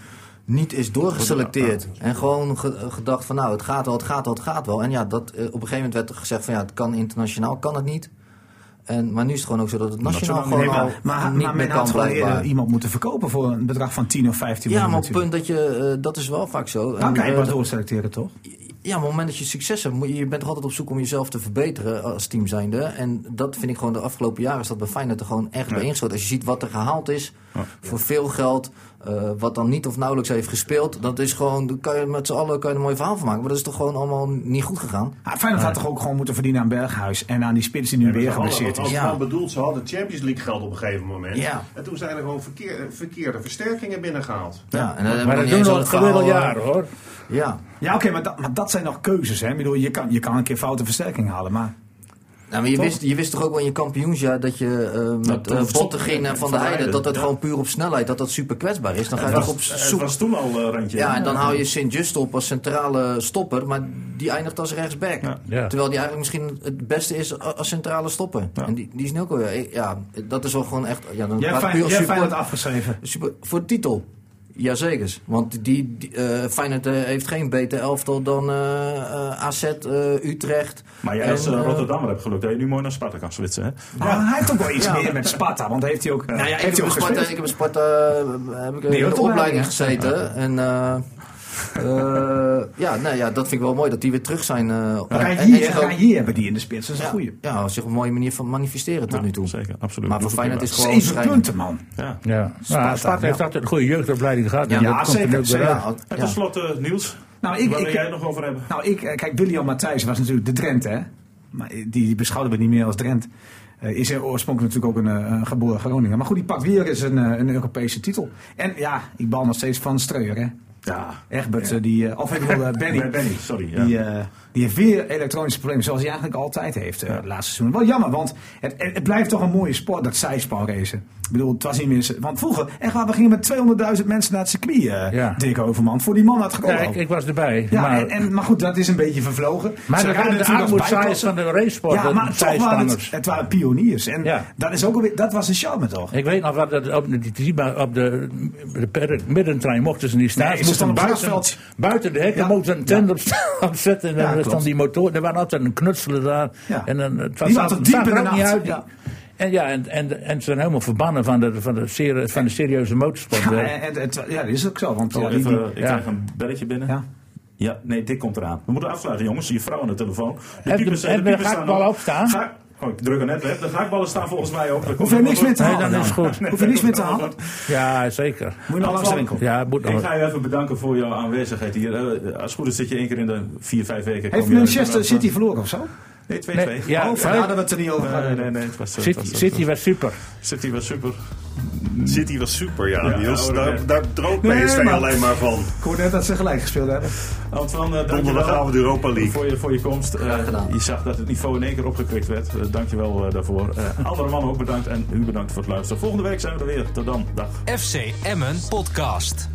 [SPEAKER 4] niet is doorgeselecteerd. En gewoon ge- gedacht van nou, het gaat wel, het gaat wel, het gaat wel. En ja, dat, eh, op een gegeven moment werd er gezegd van ja, het kan internationaal, kan het niet. En, maar nu is het gewoon ook zo dat het nationaal gewoon al
[SPEAKER 3] maar, maar,
[SPEAKER 4] niet
[SPEAKER 3] maar
[SPEAKER 4] meer
[SPEAKER 3] men had
[SPEAKER 4] kan
[SPEAKER 3] gewoon iemand moeten verkopen voor een bedrag van 10 of 15
[SPEAKER 4] Ja,
[SPEAKER 3] miljoen.
[SPEAKER 4] maar op het punt dat je, eh, dat is wel vaak zo.
[SPEAKER 3] Dan
[SPEAKER 4] En,
[SPEAKER 3] kan je
[SPEAKER 4] eh,
[SPEAKER 3] doorselecteren, toch?
[SPEAKER 4] Ja, maar op het moment dat je succes hebt, je bent toch altijd op zoek om jezelf te verbeteren als team zijnde. En dat vind ik gewoon de afgelopen jaren is dat bij Feyenoord er gewoon echt bij ingeschoten. Als je ziet wat er gehaald is voor veel geld, eh, wat dan niet of nauwelijks heeft gespeeld, dat is gewoon, daar kan je met z'n allen kan je een mooi verhaal van maken. Maar dat is toch gewoon allemaal niet goed gegaan.
[SPEAKER 3] Ah, Feyenoord had toch ook gewoon moeten verdienen aan Berghuis en aan die spits die nu weer geblesseerd is.
[SPEAKER 4] Ja.
[SPEAKER 5] bedoeld, ze hadden Champions League geld op een gegeven moment.
[SPEAKER 4] Ja.
[SPEAKER 5] En toen zijn er gewoon verkeer- verkeerde versterkingen binnengehaald.
[SPEAKER 4] Ja, en
[SPEAKER 6] Maar dat doen we al
[SPEAKER 4] verhaal,
[SPEAKER 6] jaren hoor.
[SPEAKER 4] Ja.
[SPEAKER 3] Ja, oké, maar, dat, maar dat zijn nog keuzes. Hè? Ik bedoel, je, kan, je kan een keer foute versterking halen, maar...
[SPEAKER 4] Nou, maar je
[SPEAKER 2] Toch?
[SPEAKER 4] wist, je wist toch ook wel in je kampioensjaar dat je eh, met
[SPEAKER 2] toen
[SPEAKER 4] eh,
[SPEAKER 2] stond-
[SPEAKER 4] Bottegien en Van der Heijden, dat dat
[SPEAKER 2] ja.
[SPEAKER 4] gewoon puur op snelheid, dat dat super kwetsbaar is. Dan ga je toch op zoek.
[SPEAKER 2] was toen al eh, randje.
[SPEAKER 4] Ja, en dan hou je Sint-Just op als centrale stopper, maar die eindigt als rechtsback.
[SPEAKER 2] Ja.
[SPEAKER 6] Ja.
[SPEAKER 4] Terwijl die eigenlijk misschien het beste is als centrale stopper.
[SPEAKER 2] Ja.
[SPEAKER 4] En die, die is nu ook wel, ja, dat is wel gewoon echt... Ja, dan
[SPEAKER 3] Jij hebt
[SPEAKER 4] puur
[SPEAKER 3] afgeschreven.
[SPEAKER 4] super, voor de titel. Jazeker. Want die, die, eh, Feyenoord eh, heeft geen beter elftal dan eh, eh, AZ, eh, Utrecht.
[SPEAKER 2] Maar jij als Rotterdammer hebt geluk dat je nu mooi naar Sparta kan switchen. Hè?
[SPEAKER 3] Maar hij heeft ook wel iets
[SPEAKER 4] Ja.
[SPEAKER 3] meer met Sparta, want heeft hij ook,
[SPEAKER 4] Nou ja, ik
[SPEAKER 3] heeft
[SPEAKER 4] heb,
[SPEAKER 3] hij ook
[SPEAKER 4] Sparta, ik heb Sparta heb ik
[SPEAKER 3] Nee,
[SPEAKER 4] in de opleiding gezeten. En ja, nou ja, dat vind ik wel mooi dat die weer terug zijn. eh, en- en
[SPEAKER 3] Rajier,
[SPEAKER 4] zich ook-
[SPEAKER 3] Rajier hebben die in de spits, dat is een goeie.
[SPEAKER 4] ja, zich een mooie manier van manifesteren tot
[SPEAKER 2] Ja,
[SPEAKER 4] nu toe.
[SPEAKER 2] Zeker, absoluut.
[SPEAKER 4] Maar voor Feyenoord is gewoon
[SPEAKER 3] Zeven punten, man.
[SPEAKER 2] Ja.
[SPEAKER 6] Ja.
[SPEAKER 3] Sparta,
[SPEAKER 6] heeft altijd een goede jeugdopleiding gehad.
[SPEAKER 4] Ja,
[SPEAKER 6] en
[SPEAKER 3] ja,
[SPEAKER 6] dat komt er
[SPEAKER 3] zeker,
[SPEAKER 2] En tenslotte, Niels,
[SPEAKER 3] Nou, ik,
[SPEAKER 2] waar wil
[SPEAKER 3] ik,
[SPEAKER 2] jij het nog over hebben?
[SPEAKER 3] nou, ik, eh, kijk, William Matthijs was natuurlijk de Drent, hè. Maar die beschouwden we niet meer als Drent. Eh, is er oorspronkelijk natuurlijk ook een, eh, een geboren Groninger. Maar goed, die pakt weer eens een, eh, een Europese titel. En ja, ik bal nog steeds van Streuer, hè.
[SPEAKER 2] Ja,
[SPEAKER 3] Egbert, eh, die, eh, of ik bedoel, eh, Benny.
[SPEAKER 2] Benny, sorry. Ja.
[SPEAKER 3] Die, eh, die heeft weer elektronische problemen, zoals hij eigenlijk altijd heeft eh, het laatste seizoen. Wel jammer, want het, het, blijft toch een mooie sport, dat zijspanracen. Ik bedoel, het was niet meer... Want vroeger, echt waar, we gingen met 200.000 mensen naar het circuit, eh
[SPEAKER 6] Ja.
[SPEAKER 3] Dick Overman, voor die man uit
[SPEAKER 6] Ja,
[SPEAKER 3] Groningen.
[SPEAKER 6] ik, ik was erbij.
[SPEAKER 3] Ja,
[SPEAKER 6] maar
[SPEAKER 3] en, en, maar goed, dat is een beetje vervlogen.
[SPEAKER 6] maar
[SPEAKER 3] Ze
[SPEAKER 6] de,
[SPEAKER 3] rijden
[SPEAKER 6] de armoedzaaiers van de racesport,
[SPEAKER 3] Ja,
[SPEAKER 6] de
[SPEAKER 3] maar toch waren het, waren pioniers. En
[SPEAKER 6] Ja.
[SPEAKER 3] dat, is ook alweer, dat was een charme toch?
[SPEAKER 6] Ik weet nog wat, dat op, de, die- op de, de per- middentrein mochten ze niet staan.
[SPEAKER 3] Nee, op het
[SPEAKER 6] buiten, buiten de hekken
[SPEAKER 3] Ja.
[SPEAKER 6] mochten een tent op, op zetten. En dan
[SPEAKER 3] klopt.
[SPEAKER 6] stond die motor. Er waren altijd een knutselen daar.
[SPEAKER 3] Ja.
[SPEAKER 6] En dan, het
[SPEAKER 3] Die diep in
[SPEAKER 6] er
[SPEAKER 3] de
[SPEAKER 6] ook niet uit.
[SPEAKER 3] Ja.
[SPEAKER 6] En ja, en, en, en ze zijn helemaal verbannen van de, van de, serie, van de serieuze motorsport.
[SPEAKER 3] Ja, en, ja, dat is ook zo. Want
[SPEAKER 2] Oh,
[SPEAKER 3] ja, die-
[SPEAKER 2] even,
[SPEAKER 3] die-
[SPEAKER 2] ik
[SPEAKER 6] ja.
[SPEAKER 2] krijg een belletje binnen.
[SPEAKER 3] ja.
[SPEAKER 2] Ja, nee, dit komt eraan. We moeten afsluiten, jongens. Je vrouw aan de telefoon. De
[SPEAKER 6] Heb de- hebben de gehaktballen
[SPEAKER 2] nog.
[SPEAKER 6] opstaan?
[SPEAKER 2] Ga- Oh, ik druk er net weg. De gehaktballen staan volgens mij ook.
[SPEAKER 3] Hoef je niks meer te
[SPEAKER 6] Nee,
[SPEAKER 3] halen
[SPEAKER 6] dan is goed.
[SPEAKER 3] Hoef je niks meer te halen?
[SPEAKER 6] Ja, zeker.
[SPEAKER 3] Moet je nog langs de winkel.
[SPEAKER 6] Ja, moet
[SPEAKER 2] Ik ga je even bedanken voor jouw aanwezigheid hier. Eh, als het goed is zit je één keer in de vier, vijf weken.
[SPEAKER 3] Heeft Manchester City verloren of zo?
[SPEAKER 2] Nee, 2-2.
[SPEAKER 6] Nee, ja,
[SPEAKER 3] oh, vandaar dat we het er niet over
[SPEAKER 2] Nee, nee, nee. Het was, het
[SPEAKER 6] City,
[SPEAKER 2] was-
[SPEAKER 6] City was super.
[SPEAKER 2] City was super.
[SPEAKER 5] City was super, ja,
[SPEAKER 2] Ja,
[SPEAKER 5] Niels.
[SPEAKER 2] ja,
[SPEAKER 5] daar, PSV
[SPEAKER 3] maar-
[SPEAKER 5] alleen maar van.
[SPEAKER 3] Ik hoorde net dat ze gelijk gespeeld hebben.
[SPEAKER 2] Antoine, uh,
[SPEAKER 5] Donderdagavond de Europa League.
[SPEAKER 2] Voor je, voor je komst. Eh, je zag dat het niveau in één keer opgekrikt werd. Uh, Dank je wel daarvoor. Eh, andere mannen ook bedankt en u bedankt voor het luisteren. Volgende week zijn we er weer. Tot dan. Dag.
[SPEAKER 1] FC Emmen Podcast.